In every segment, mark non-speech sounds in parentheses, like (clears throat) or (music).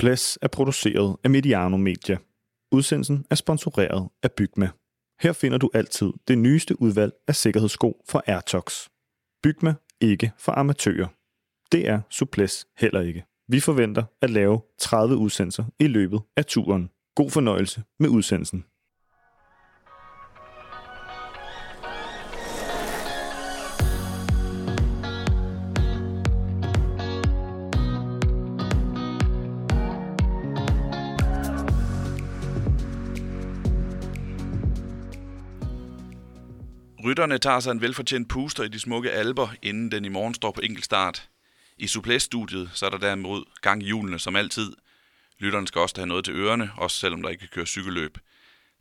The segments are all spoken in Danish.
Suples er produceret af Mediano Media. Udsendelsen er sponsoreret af Bygma. Her finder du altid det nyeste udvalg af sikkerhedssko fra Airtox. Bygma ikke for amatører. Det er Suples heller ikke. Vi forventer at lave 30 udsendelser i løbet af turen. God fornøjelse med udsendelsen. Rytterne tager sig en velfortjent puster i de smukke alber, inden den i morgen står på enkeltstart. I Suples-studiet så er der derimod gang i hjulene som altid. Lytterne skal også have noget til ørerne, også selvom der ikke kan køre cykelløb.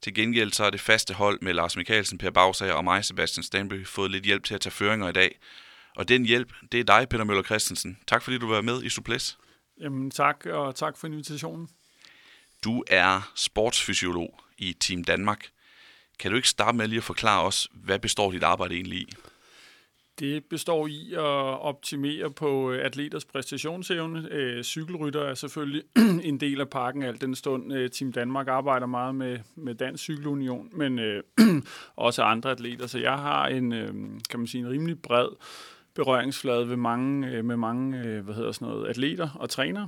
Til gengæld så er det faste hold med Lars Mikkelsen, Per Bagsager og mig, Sebastian Stanby, fået lidt hjælp til at tage føringer i dag. Og den hjælp, det er dig, Peter Møller Christensen. Tak fordi du var med i Suples. Jamen tak, og tak for invitationen. Du er sportsfysiolog i Team Danmark. Kan du ikke starte med lige at forklare os, hvad består dit arbejde egentlig i? Det består i at optimere på øh, atleters præstationsevne. Øh, cykelrytter er selvfølgelig (clears throat) en del af pakken, alt den stund øh, Team Danmark arbejder meget med, med Dansk Cykelunion, men øh, (clears throat) også andre atleter. Så jeg har en, øh, kan man sige, en rimelig bred berøringsflade ved mange, øh, med mange øh, hvad hedder sådan noget, atleter og træner.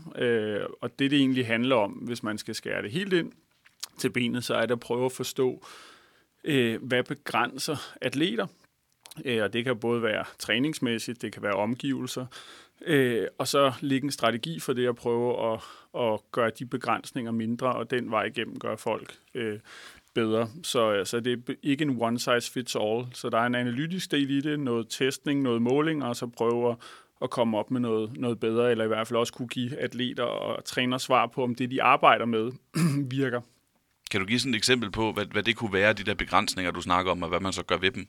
Og det, det egentlig handler om, hvis man skal skære det helt ind til benet, så er det at prøve at forstå, Øh, hvad begrænser atleter, Øh, og det kan både være træningsmæssigt, det kan være omgivelser, øh, og så ligge en strategi for det at prøve at, at gøre de begrænsninger mindre, og den vej igennem gøre folk øh, bedre. Så altså, det er ikke en one size fits all, så der er en analytisk del i det, noget testning, noget måling, og så prøve at, at komme op med noget, noget bedre, eller i hvert fald også kunne give atleter og træner svar på, om det, de arbejder med, (clears throat) virker. Kan du give sådan et eksempel på, hvad, hvad det kunne være, de der begrænsninger, du snakker om, og hvad man så gør ved dem?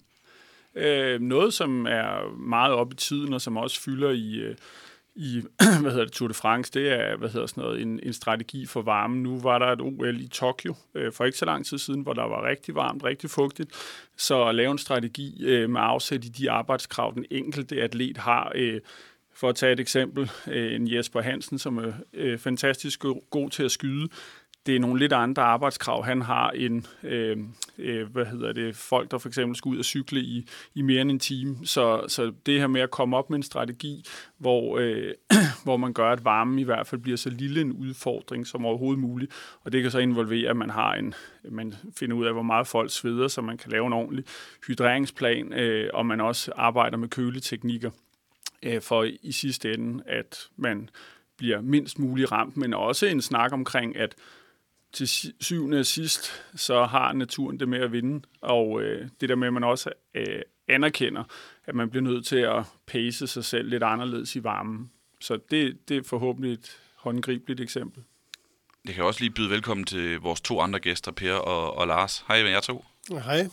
Øh, noget, som er meget op i tiden, og som også fylder i, øh, i (clears throat) hvad hedder det, Tour de France, det er hvad hedder sådan noget, en, en strategi for varmen. Nu var der et OL i Tokyo øh, for ikke så lang tid siden, hvor der var rigtig varmt, rigtig fugtigt. Så at lave en strategi øh, med afsæt i de arbejdskrav, den enkelte atlet har, øh, for at tage et eksempel, øh, en Jesper Hansen, som er øh, fantastisk god til at skyde, det er nogle lidt andre arbejdskrav. Han har en, øh, øh, hvad hedder det, folk, der for eksempel skal ud og cykle i, i mere end en time. Så, så det her med at komme op med en strategi, hvor, øh, (clears throat) hvor man gør, at varmen i hvert fald bliver så lille en udfordring som overhovedet muligt. Og det kan så involvere, at man har en, man finder ud af, hvor meget folk sveder, så man kan lave en ordentlig hydreringsplan, øh, og man også arbejder med køleteknikker øh, for i sidste ende, at man bliver mindst muligt ramt, men også en snak omkring, at til syvende og sidst, så har naturen det med at vinde. Og øh, det der med, at man også øh, anerkender, at man bliver nødt til at pace sig selv lidt anderledes i varmen. Så det, det er forhåbentlig et håndgribeligt eksempel. Jeg kan også lige byde velkommen til vores to andre gæster, Per og, og Lars. Hej med jer to. Hej.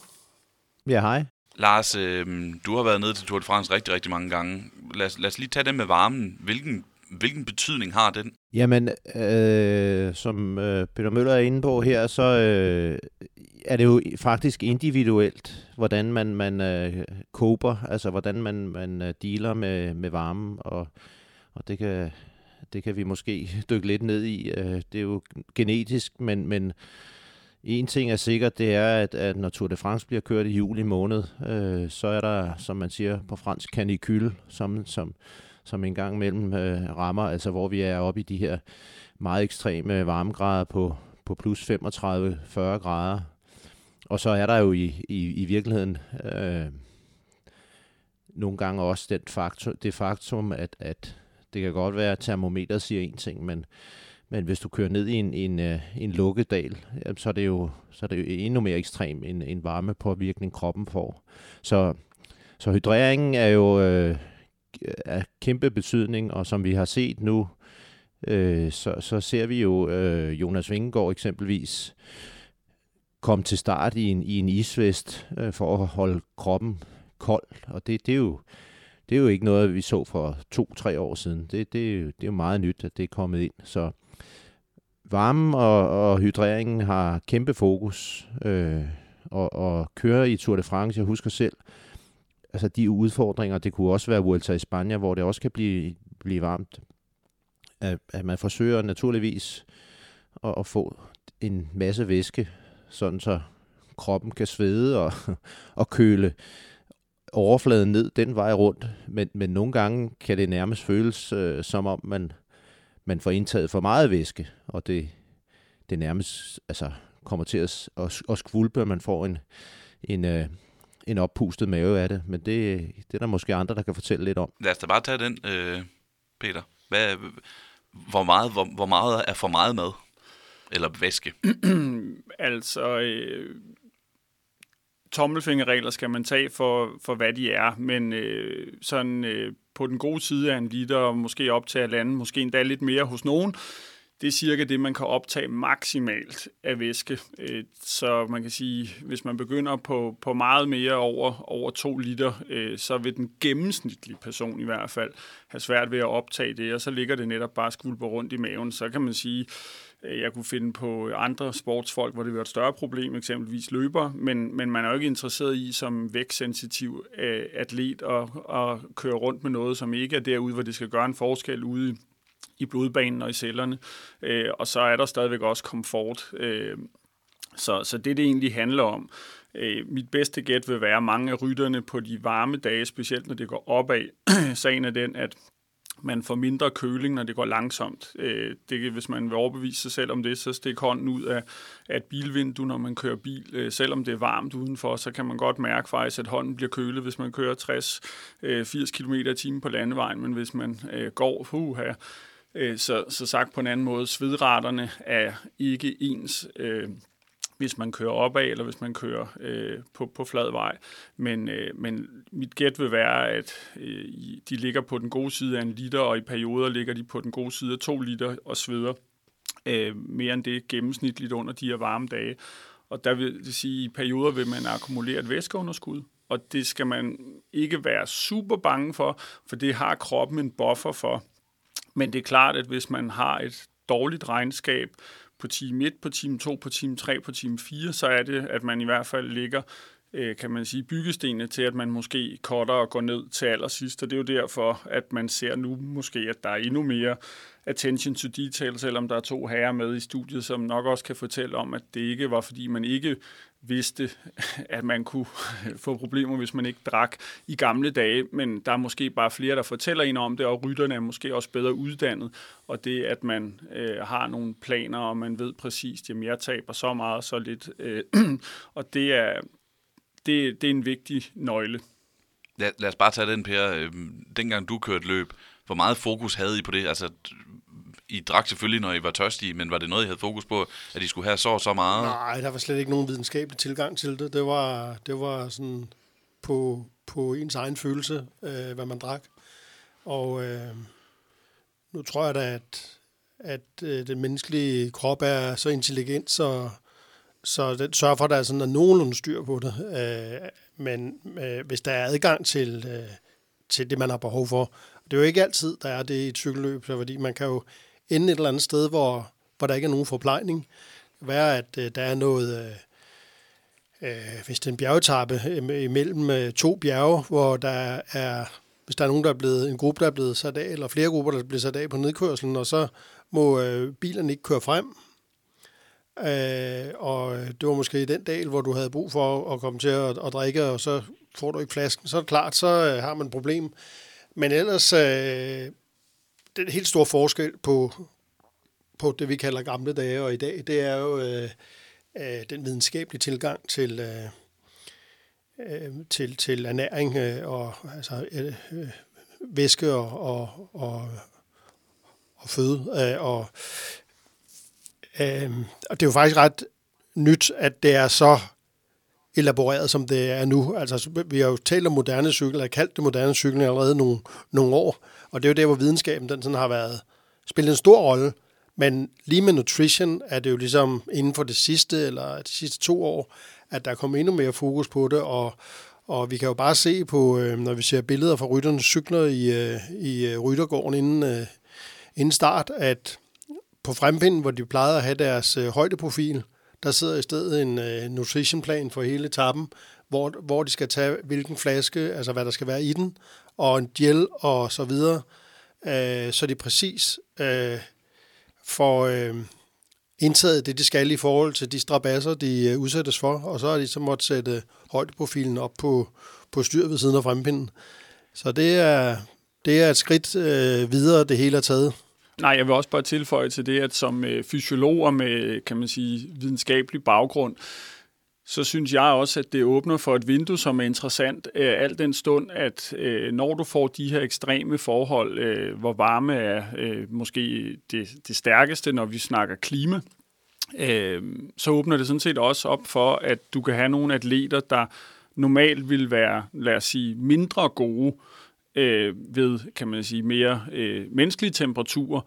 Ja, hej. Lars, øh, du har været nede til Tour de France rigtig, rigtig mange gange. Lad os, lad os lige tage det med varmen. Hvilken hvilken betydning har den? Jamen, øh, som øh, Peter Møller er inde på her, så øh, er det jo faktisk individuelt, hvordan man, man øh, kober, altså hvordan man, man øh, dealer med, med varmen, og, og det, kan, det kan vi måske (laughs) dykke lidt ned i. Øh, det er jo genetisk, men, men en ting er sikkert, det er, at, at når Tour de France bliver kørt i juli måned, øh, så er der, som man siger på fransk, canicule, som, som, som en gang mellem øh, rammer, altså hvor vi er oppe i de her meget ekstreme varmegrader på, på plus 35-40 grader. Og så er der jo i, i, i virkeligheden øh, nogle gange også den faktum, det faktum, at, at det kan godt være, at termometeret siger en ting, men, men hvis du kører ned i en, en, øh, en lukkedal, så er det jo, så er det jo endnu mere ekstrem en, en varmepåvirkning, kroppen får. Så, så hydreringen er jo øh, Øh, af kæmpe betydning, og som vi har set nu, øh, så, så ser vi jo øh, Jonas Vingegaard eksempelvis komme til start i en, i en isvest øh, for at holde kroppen kold, og det, det, er jo, det er jo ikke noget, vi så for to-tre år siden. Det, det, det er jo meget nyt, at det er kommet ind. Så varmen og, og hydreringen har kæmpe fokus, øh, og, og køre i Tour de France, jeg husker selv, altså de udfordringer, det kunne også være Vuelta i Spanien, hvor det også kan blive, blive varmt. at, at man forsøger naturligvis at, at få en masse væske, sådan så kroppen kan svede og, og køle overfladen ned den vej rundt. Men, men nogle gange kan det nærmest føles øh, som om, man, man får indtaget for meget væske, og det, det nærmest altså, kommer til at, at, at skvulpe, at man får en, en, øh, en oppustet mave af det. Men det, det er der måske andre, der kan fortælle lidt om. Lad os da bare tage den, øh, Peter. Hvad, hvor, meget, hvor, hvor meget er for meget mad? Eller væske? (clears throat) altså, øh, tommelfingerregler skal man tage for, for hvad de er, men øh, sådan øh, på den gode side af en liter, måske op til lande, måske endda lidt mere hos nogen, det er cirka det, man kan optage maksimalt af væske. Øh, så man kan sige, hvis man begynder på, på meget mere over, over to liter, øh, så vil den gennemsnitlige person i hvert fald have svært ved at optage det, og så ligger det netop bare skvulper rundt i maven. Så kan man sige, øh, jeg kunne finde på andre sportsfolk, hvor det var et større problem, eksempelvis løber, men, men man er jo ikke interesseret i som vægtsensitiv atlet at, at køre rundt med noget, som ikke er derude, hvor det skal gøre en forskel ude i, i blodbanen og i cellerne. Øh, og så er der stadigvæk også komfort. Øh, så, så det, det egentlig handler om, øh, mit bedste gæt vil være, at mange af rytterne på de varme dage, specielt når det går opad, (clears throat) sagen er den, at man får mindre køling, når det går langsomt. Øh, det, hvis man vil overbevise sig selv om det, så stik hånden ud af, af et bilvindue, når man kører bil. Øh, selvom det er varmt udenfor, så kan man godt mærke faktisk, at hånden bliver kølet, hvis man kører 60-80 øh, km i timen på landevejen, men hvis man øh, går, puha, Øh, så, så sagt på en anden måde, svedraterne er ikke ens. Øh, hvis man kører opad, eller hvis man kører øh, på, på flad vej. Men, øh, men mit gæt vil være, at øh, de ligger på den gode side af en liter, og i perioder ligger de på den gode side af to liter og sveder øh, mere end det gennemsnitligt under de her varme dage. Og der vil det sige, at i perioder vil man akkumulere et væskeunderskud, og det skal man ikke være super bange for, for det har kroppen en buffer for. Men det er klart, at hvis man har et dårligt regnskab, på time 1, på time 2, på time 3, på time 4, så er det, at man i hvert fald ligger øh, kan man sige, byggestenene til, at man måske cutter og går ned til allersidst. Og det er jo derfor, at man ser nu måske, at der er endnu mere attention to detail, selvom der er to herrer med i studiet, som nok også kan fortælle om, at det ikke var, fordi man ikke vidste, (laughs) at man kunne (laughs) få problemer, hvis man ikke drak i gamle dage, men der er måske bare flere, der fortæller en om det, og rytterne er måske også bedre uddannet, og det, at man øh, har nogle planer, og man ved præcis, at jeg taber så meget, så lidt, øh, (clears throat) og det er, det, det er en vigtig nøgle. Lad, lad os bare tage den, Per. Øhm, dengang du kørte løb, hvor meget fokus havde I på det? Altså, i drak selvfølgelig, når I var tørstige, men var det noget, I havde fokus på, at I skulle have så så meget? Nej, der var slet ikke nogen videnskabelig tilgang til det. Det var, det var sådan på, på ens egen følelse, øh, hvad man drak. Og øh, nu tror jeg da, at, at øh, den menneskelige krop er så intelligent, så, så den sørger for, at der er sådan nogenlunde styr på det. Øh, men øh, hvis der er adgang til, øh, til det, man har behov for, det er jo ikke altid, der er det i et cykelløb, fordi man kan jo ende et eller andet sted, hvor, hvor der ikke er nogen forplejning. Det kan være, at øh, der er noget, øh, øh hvis det er en bjergetappe øh, imellem øh, to bjerge, hvor der er, hvis der er nogen, der er blevet, en gruppe, der er blevet sat af, eller flere grupper, der er blevet sat af på nedkørselen, og så må øh, bilerne ikke køre frem. Øh, og øh, det var måske i den dag, hvor du havde brug for at komme til at, at drikke, og så får du ikke flasken, så er det klart, så øh, har man et problem. Men ellers, øh, den helt store forskel på, på det, vi kalder gamle dage og i dag, det er jo øh, øh, den videnskabelige tilgang til, øh, øh, til, til ernæring øh, og altså, øh, øh, væske og, og, og, og føde. Øh, og, øh, og det er jo faktisk ret nyt, at det er så elaboreret, som det er nu. Altså, vi har jo talt om moderne cykler, eller kaldt det moderne cykler allerede nogle, nogle år, og det er jo der, hvor videnskaben den sådan har været, spillet en stor rolle. Men lige med nutrition er det jo ligesom inden for det sidste, eller de sidste to år, at der kommer endnu mere fokus på det, og, og vi kan jo bare se på, øh, når vi ser billeder fra rytternes cykler i, øh, i øh, ryttergården inden, øh, inden start, at på frempinden, hvor de plejede at have deres øh, højdeprofil, der sidder i stedet en øh, nutritionplan for hele etappen, hvor, hvor de skal tage hvilken flaske, altså hvad der skal være i den, og en gel og så videre. øh, så de præcis øh, får øh, indtaget det, de skal i forhold til de strabasser, de øh, udsættes for, og så har de så måtte sætte højdeprofilen op på, på styr ved siden af frempinden. Så det er, det er et skridt øh, videre, det hele er taget. Nej, jeg vil også bare tilføje til det, at som øh, fysiologer med, kan man sige, videnskabelig baggrund, så synes jeg også, at det åbner for et vindue, som er interessant, øh, alt den stund, at øh, når du får de her ekstreme forhold, øh, hvor varme er øh, måske det, det stærkeste, når vi snakker klima, øh, så åbner det sådan set også op for, at du kan have nogle atleter, der normalt vil være, lad os sige, mindre gode øh, ved, kan man sige, mere øh, menneskelige temperaturer,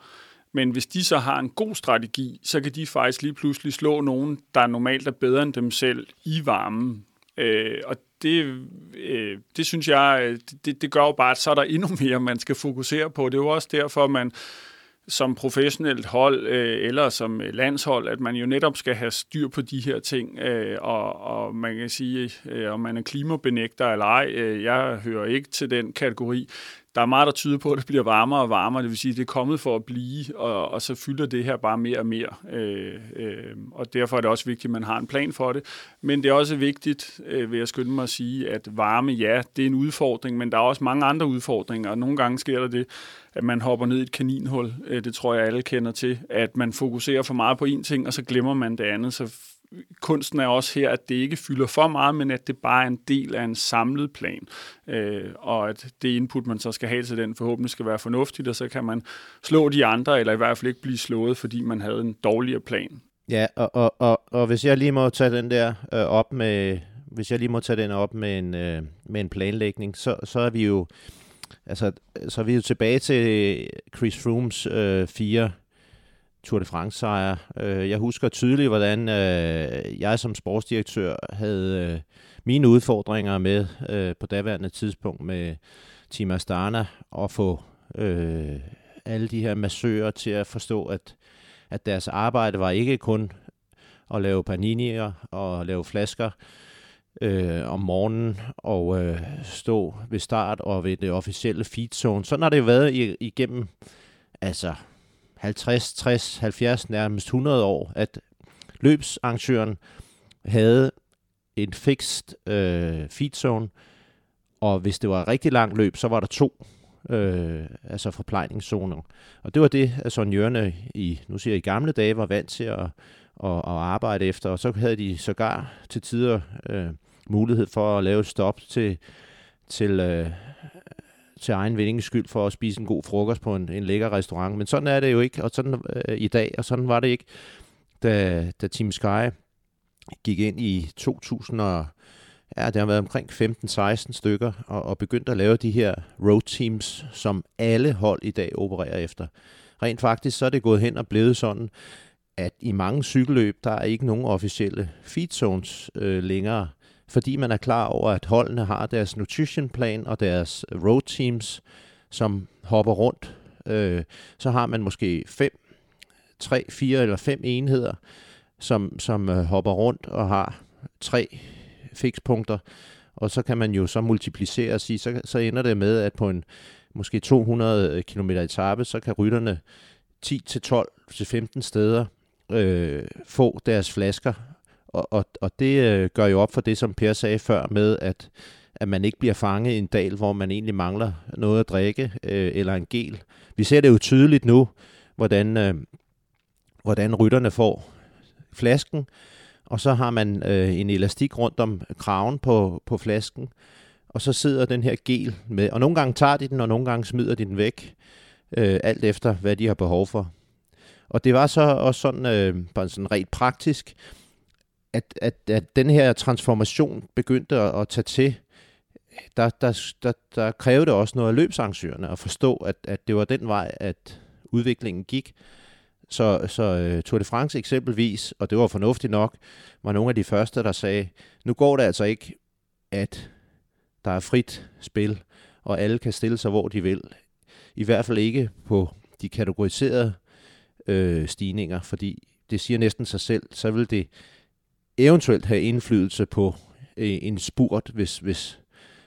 men hvis de så har en god strategi, så kan de faktisk lige pludselig slå nogen, der normalt er bedre end dem selv i varmen. Øh, og det, øh, det synes jeg, øh, det, det gør jo bare, at så er der endnu mere, man skal fokusere på. Det er jo også derfor, man som professionelt hold øh, eller som landshold, at man jo netop skal have styr på de her ting, øh, og, og man kan sige, øh, om man er klimabenægter eller ej, øh, jeg hører ikke til den kategori der er meget, der tyder på, at det bliver varmere og varmere. Det vil sige, at det er kommet for at blive, og, og så fylder det her bare mere og mere. Øh, øh, og derfor er det også vigtigt, at man har en plan for det. Men det er også vigtigt, øh, vil jeg skynde mig at sige, at varme, ja, det er en udfordring, men der er også mange andre udfordringer. Og nogle gange sker der det, at man hopper ned i et kaninhul. Øh, det tror jeg, alle kender til. At man fokuserer for meget på én ting, og så glemmer man det andet. Så kunsten er også her, at det ikke fylder for meget, men at det bare er en del af en samlet plan. Øh, og at det input, man så skal have til den, forhåbentlig skal være fornuftigt, og så kan man slå de andre, eller i hvert fald ikke blive slået, fordi man havde en dårligere plan. Ja, og, og, og, og hvis jeg lige må tage den der øh, op med, hvis jeg lige må tage den op med en, øh, med en planlægning, så, så er vi jo altså, så er vi jo tilbage til Chris Froomes øh, fire Tour de France sejr. Øh, jeg husker tydeligt, hvordan øh, jeg som sportsdirektør havde øh, mine udfordringer med øh, på daværende tidspunkt med Team Astana at få øh, alle de her massører til at forstå, at, at deres arbejde var ikke kun at lave paninier og lave flasker øh, om morgenen og øh, stå ved start og ved det officielle feedzone. Sådan har det jo været igennem altså 50, 60, 70, nærmest 100 år, at løbsarrangøren havde en fixed øh, feedzone, og hvis det var et rigtig langt løb, så var der to øh, altså forplejningszoner. Og det var det, at sonjørerne i, nu siger jeg, i gamle dage var vant til at, at, at arbejde efter, og så havde de sågar til tider øh, mulighed for at lave et stop til, til øh, til egen vindings skyld for at spise en god frokost på en, en lækker restaurant. Men sådan er det jo ikke, og sådan øh, i dag, og sådan var det ikke, da, da Team Sky gik ind i 2000 og ja, det har været omkring 15-16 stykker, og, og begyndte at lave de her road teams, som alle hold i dag opererer efter. Rent faktisk så er det gået hen og blevet sådan, at i mange cykelløb, der er ikke nogen officielle feed zones øh, længere fordi man er klar over, at holdene har deres nutrition plan og deres road teams, som hopper rundt. Øh, så har man måske fem, tre, fire eller fem enheder, som, som øh, hopper rundt og har tre fikspunkter, og så kan man jo så multiplicere og sige, så, så ender det med, at på en måske 200 øh, km etape, så kan rytterne 10 til 12 til 15 steder øh, få deres flasker og, og, og det øh, gør jo op for det, som Per sagde før med, at, at man ikke bliver fanget i en dal, hvor man egentlig mangler noget at drikke øh, eller en gel. Vi ser det jo tydeligt nu, hvordan, øh, hvordan rytterne får flasken, og så har man øh, en elastik rundt om kraven på, på flasken, og så sidder den her gel med, og nogle gange tager de den, og nogle gange smider de den væk, øh, alt efter hvad de har behov for. Og det var så også sådan, øh, bare sådan rent praktisk, at, at, at den her transformation begyndte at, at tage til, der, der, der, der krævede det også noget af løbsarrangørerne at forstå, at, at det var den vej, at udviklingen gik. Så, så uh, Tour de France eksempelvis, og det var fornuftigt nok, var nogle af de første, der sagde, nu går det altså ikke, at der er frit spil, og alle kan stille sig, hvor de vil. I hvert fald ikke på de kategoriserede øh, stigninger, fordi det siger næsten sig selv, så vil det eventuelt have indflydelse på øh, en spurt, hvis, hvis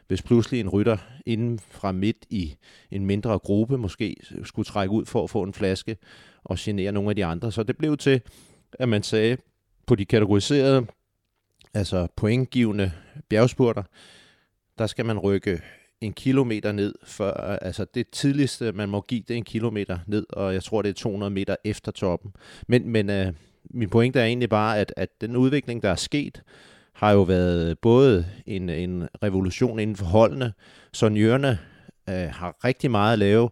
hvis pludselig en rytter inden fra midt i en mindre gruppe måske skulle trække ud for at få en flaske og genere nogle af de andre. Så det blev til, at man sagde, på de kategoriserede, altså pointgivende bjergspurter, der skal man rykke en kilometer ned, før, altså det tidligste, man må give, det er en kilometer ned, og jeg tror, det er 200 meter efter toppen. Men, men øh, min pointe er egentlig bare, at, at den udvikling, der er sket, har jo været både en, en revolution inden for holdene, sonjørerne øh, har rigtig meget at lave,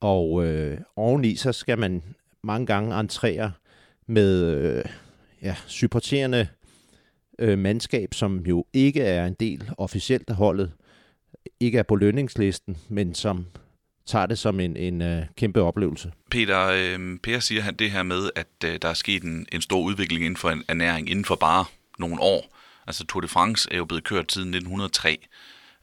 og øh, oveni så skal man mange gange entrere med øh, ja, supporterende øh, mandskab, som jo ikke er en del officielt af holdet, ikke er på lønningslisten, men som tager det som en, en uh, kæmpe oplevelse. Peter, øh, Per siger han det her med, at øh, der er sket en, en stor udvikling inden for en ernæring inden for bare nogle år. Altså Tour de France er jo blevet kørt siden 1903,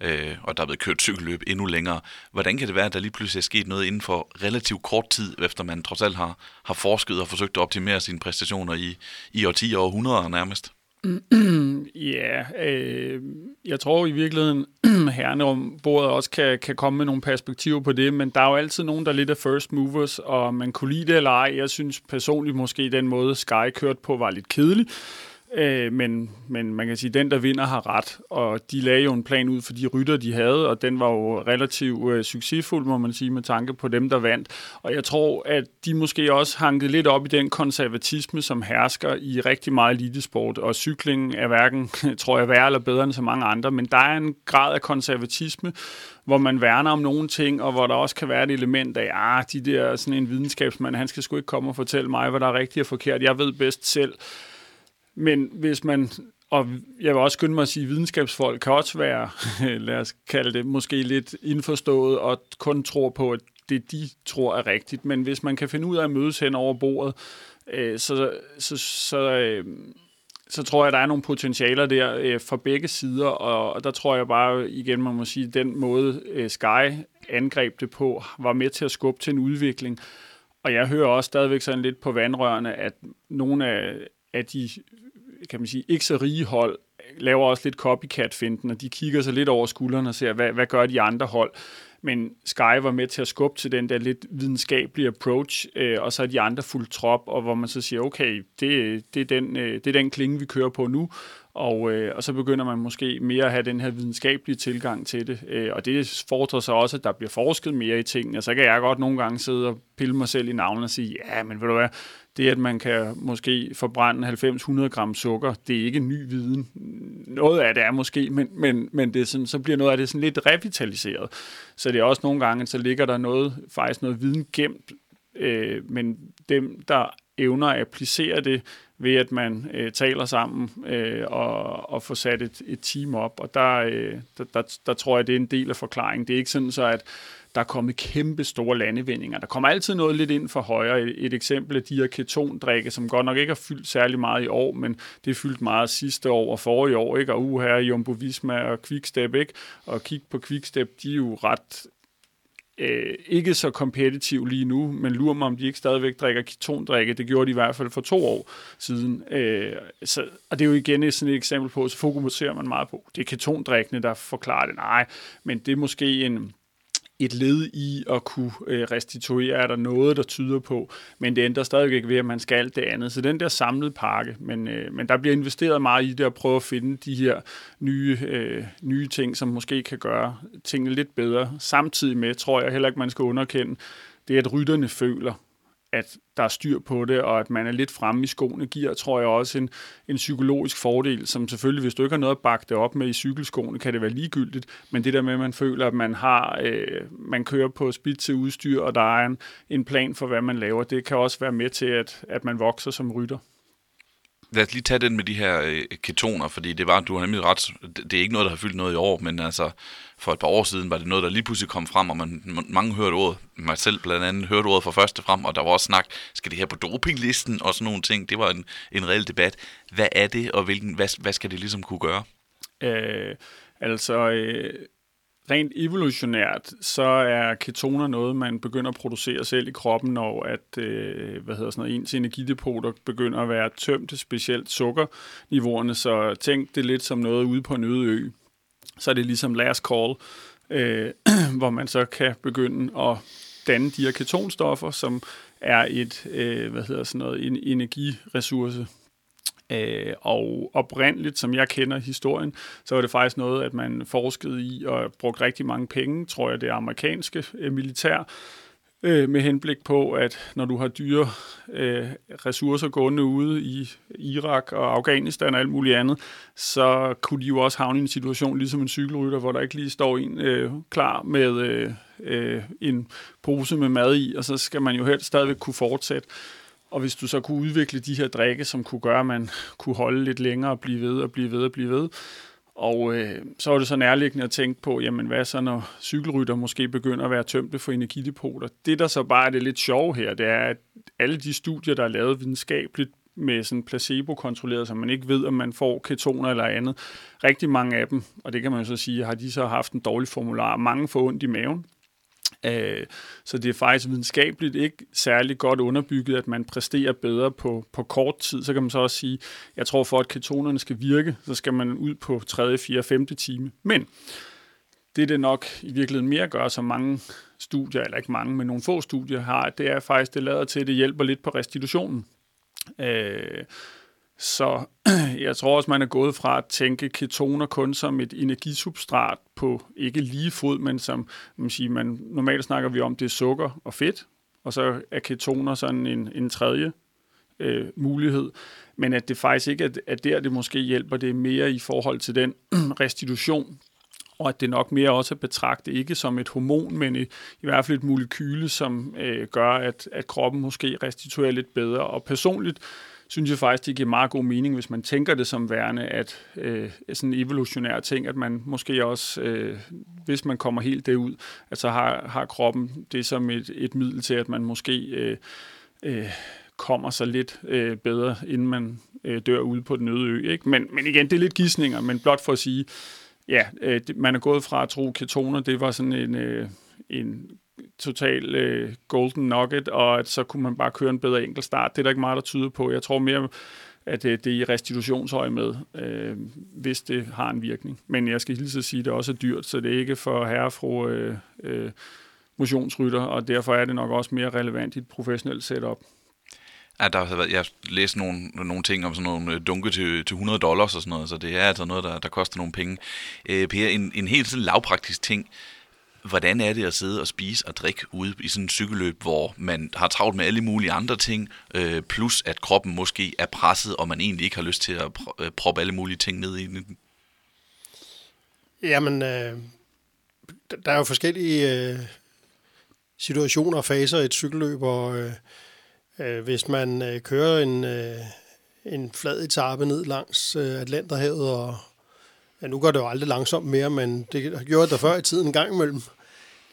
øh, og der er blevet kørt cykelløb endnu længere. Hvordan kan det være, at der lige pludselig er sket noget inden for relativt kort tid, efter man trods alt har, har forsket og forsøgt at optimere sine præstationer i, i årtier og århundreder nærmest? (clears throat) Ja, øh, jeg tror i virkeligheden, (clears throat) herrene om bordet også kan, kan komme med nogle perspektiver på det, men der er jo altid nogen, der er lidt af first movers, og man kunne lide det eller ej. Jeg synes personligt måske, den måde Sky kørte på var lidt kedelig. Øh, men, men man kan sige, at den, der vinder, har ret. Og de lagde jo en plan ud for de rytter, de havde, og den var jo relativt øh, succesfuld, må man sige, med tanke på dem, der vandt. Og jeg tror, at de måske også hankede lidt op i den konservatisme, som hersker i rigtig meget elitesport. Og cyklingen er hverken, (laughs) tror jeg, værre eller bedre end så mange andre, men der er en grad af konservatisme, hvor man værner om nogle ting, og hvor der også kan være et element af, ah, de der sådan en videnskabsmand, han skal sgu ikke komme og fortælle mig, hvad der er rigtigt og forkert. Jeg ved bedst selv. Men hvis man, og jeg vil også skynde mig at sige, at videnskabsfolk kan også være, (laughs) lad os kalde det, måske lidt indforstået og kun tror på, at det de tror er rigtigt. Men hvis man kan finde ud af at mødes hen over bordet, øh, så, så, så, øh, så tror jeg, at der er nogle potentialer der øh, for begge sider, og, og der tror jeg bare igen, man må sige, at den måde øh, Sky angreb det på, var med til at skubbe til en udvikling. Og jeg hører også stadigvæk sådan lidt på vandrørene, at nogle af, af de kan man sige, ikke så rige hold laver også lidt copycat-finden, og de kigger sig lidt over skulderen og ser, hvad, hvad gør de andre hold. Men Sky var med til at skubbe til den der lidt videnskabelige approach, øh, og så er de andre fuldt trop, og hvor man så siger, okay, det, det, er, den, øh, det er den klinge, vi kører på nu, og, øh, og så begynder man måske mere at have den her videnskabelige tilgang til det. Øh, og det fordrer så også, at der bliver forsket mere i tingene. Så kan jeg godt nogle gange sidde og pille mig selv i navnet og sige, ja, men ved du hvad, det at man kan måske forbrænde 90-100 gram sukker, det er ikke ny viden. Noget af det er måske, men, men, men det er sådan, så bliver noget af det sådan lidt revitaliseret. Så det er også nogle gange, så ligger der noget, faktisk noget viden gemt, øh, men dem, der evner at applicere det ved, at man øh, taler sammen øh, og, og får sat et, et team op. Og der, øh, der, der, der tror jeg, det er en del af forklaringen. Det er ikke sådan så, at der er kommet kæmpe store landevindinger. Der kommer altid noget lidt ind for højre. Et, et eksempel er de her ketondrikke, som godt nok ikke har fyldt særlig meget i år, men det er fyldt meget sidste år og forrige år, ikke? Og uge her Jumbo Visma og Quickstep, ikke? Og kig på Quickstep, de er jo ret øh, ikke så kompetitiv lige nu, men lurer mig, om de ikke stadigvæk drikker ketondrikke. Det gjorde de i hvert fald for to år siden. Øh, så, og det er jo igen sådan et eksempel på, så fokuserer man meget på. Det er ketondrikkene, der forklarer det. Nej, men det er måske en et led i at kunne øh, restituere, er der noget, der tyder på, men det ændrer stadig ikke ved, at man skal alt det andet. Så den der samlede pakke, men, øh, men der bliver investeret meget i det at prøve at finde de her nye, øh, nye ting, som måske kan gøre tingene lidt bedre. Samtidig med, tror jeg heller ikke, man skal underkende, det at rytterne føler, at der er styr på det, og at man er lidt fremme i skoene, giver, tror jeg, også en, en psykologisk fordel, som selvfølgelig, hvis du ikke har noget at bakke det op med i cykelskoene, kan det være ligegyldigt, men det der med, at man føler, at man har, øh, man kører på spidt til udstyr, og der er en, en plan for, hvad man laver, det kan også være med til, at, at man vokser som rytter. Lad os lige tage den med de her øh, ketoner, fordi det var, du har nemlig ret, det er ikke noget, der har fyldt noget i år, men altså for et par år siden var det noget, der lige pludselig kom frem, og man, mange hørte ordet, mig selv blandt andet hørte ordet for første frem, og der var også snak, skal det her på dopinglisten og sådan nogle ting, det var en, en reel debat. Hvad er det, og hvilken, hvad, hvad skal det ligesom kunne gøre? Øh, altså, øh, rent evolutionært, så er ketoner noget, man begynder at producere selv i kroppen, når at, øh, hvad hedder sådan noget, ens energidepoter begynder at være tømt, specielt sukkerniveauerne. Så tænk det lidt som noget ude på en øde ø. så er det ligesom last call, øh, (clears throat) hvor man så kan begynde at danne de her ketonstoffer, som er et, øh, hvad hedder sådan noget, en energiressource. Øh, og oprindeligt, som jeg kender historien, så var det faktisk noget, at man forskede i og brugte rigtig mange penge, tror jeg, det amerikanske øh, militær, øh, med henblik på, at når du har dyre øh, ressourcer gående ude i Irak og Afghanistan og alt muligt andet, så kunne de jo også havne i en situation ligesom en cykelrytter, hvor der ikke lige står en øh, klar med øh, øh, en pose med mad i, og så skal man jo helt stadigvæk kunne fortsætte. Og hvis du så kunne udvikle de her drikke, som kunne gøre, at man kunne holde lidt længere og blive ved og blive ved og blive ved, og øh, så var det så nærliggende at tænke på, jamen hvad så, når cykelrytter måske begynder at være tømte for energidepoter. Det, der så bare er det lidt sjove her, det er, at alle de studier, der er lavet videnskabeligt med sådan placebo-kontrolleret, så man ikke ved, om man får ketoner eller andet. Rigtig mange af dem, og det kan man jo så sige, har de så haft en dårlig formular. Mange får ondt i maven. Øh, så det er faktisk videnskabeligt ikke særlig godt underbygget, at man præsterer bedre på, på kort tid. Så kan man så også sige, jeg tror for at ketonerne skal virke, så skal man ud på 3., 4., 5. time. Men det det nok i virkeligheden mere gør, som mange studier, eller ikke mange, men nogle få studier har, det er faktisk, det lader til, at det hjælper lidt på restitutionen. Øh, så (clears throat) jeg tror også, man er gået fra at tænke ketoner kun som et energisubstrat på ikke lige fod, men som man, siger, man normalt snakker vi om, det er sukker og fedt, og så er ketoner sådan en, en tredje øh, mulighed. Men at det faktisk ikke er, der, det måske hjælper, det er mere i forhold til den (clears throat) restitution, og at det nok mere også er betragtet ikke som et hormon, men i, i hvert fald et molekyle, som øh, gør, at, at kroppen måske restituerer lidt bedre. Og personligt synes jeg faktisk, det giver meget god mening, hvis man tænker det som værende, at øh, sådan en evolutionær ting, at man måske også, øh, hvis man kommer helt derud, at så har, har kroppen det som et, et middel til, at man måske øh, øh, kommer sig lidt øh, bedre, inden man øh, dør ude på den øde ø. Ikke? Men, men igen, det er lidt gissninger, men blot for at sige, ja, øh, man er gået fra at tro, ketoner, det var sådan en, øh, en total øh, golden nugget, og at så kunne man bare køre en bedre enkeltstart. Det er der ikke meget, der tyder på. Jeg tror mere, at det, det er i restitutionshøj med, øh, hvis det har en virkning. Men jeg skal hilse at sige, at det også er dyrt, så det er ikke for herre fru øh, øh, motionsrytter, og derfor er det nok også mere relevant i et professionelt setup. Ja, der har været, jeg har læst nogle, nogle ting om sådan nogle øh, dunke til, til 100 dollars og sådan noget, så det er altså noget, der, der koster nogle penge. Øh, per, en, en helt sådan lavpraktisk ting. Hvordan er det at sidde og spise og drikke ude i sådan en cykelløb, hvor man har travlt med alle mulige andre ting, øh, plus at kroppen måske er presset, og man egentlig ikke har lyst til at pr- øh, proppe alle mulige ting ned i den? Jamen, øh, der er jo forskellige øh, situationer og faser i et cykelløb, og øh, øh, hvis man øh, kører en, øh, en flad etape ned langs øh, Atlanterhavet, og ja, nu går det jo aldrig langsomt mere, men det gjorde der det før i tiden en gang imellem,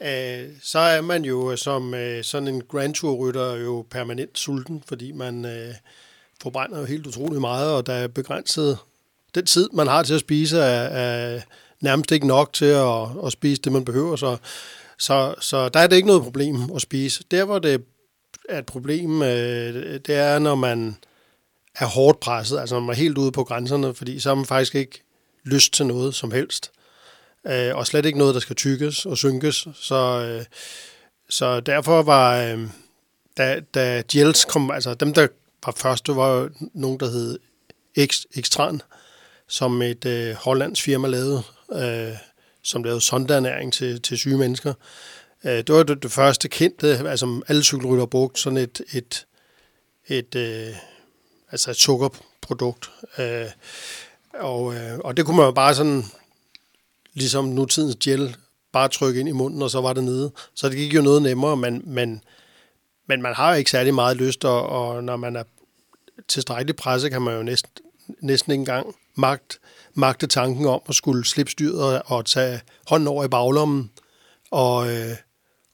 øh, så er man jo som øh, sådan en Grand Tour-rytter jo permanent sulten, fordi man øh, forbrænder jo helt utrolig meget, og der er begrænset den tid, man har til at spise, er, er nærmest ikke nok til at, at spise det, man behøver. Så, så, så der er det ikke noget problem at spise. Der, hvor det er et problem, øh, det er, når man er hårdt presset, altså når man er helt ude på grænserne, fordi så er man faktisk ikke lyst til noget som helst. Øh, og slet ikke noget, der skal tykkes og synkes. Så, øh, så derfor var, øh, da, da gels kom, altså dem, der var først, var jo nogen, der hed Extran, som et øh, hollandsk firma lavede, øh, som lavede sondernæring til, til syge mennesker. Øh, det var det, det første kendte, altså alle cykelrytter brugte sådan et, et, et, øh, altså et sukkerprodukt. Øh, og, øh, og det kunne man jo bare sådan, ligesom nutidens gel, bare trykke ind i munden, og så var det nede. Så det gik jo noget nemmere, men, men, men man har jo ikke særlig meget lyst, og, og når man er tilstrækkeligt presset, kan man jo næsten, næsten ikke engang magt, magte tanken om at skulle slippe styret og, tage hånden over i baglommen og, øh,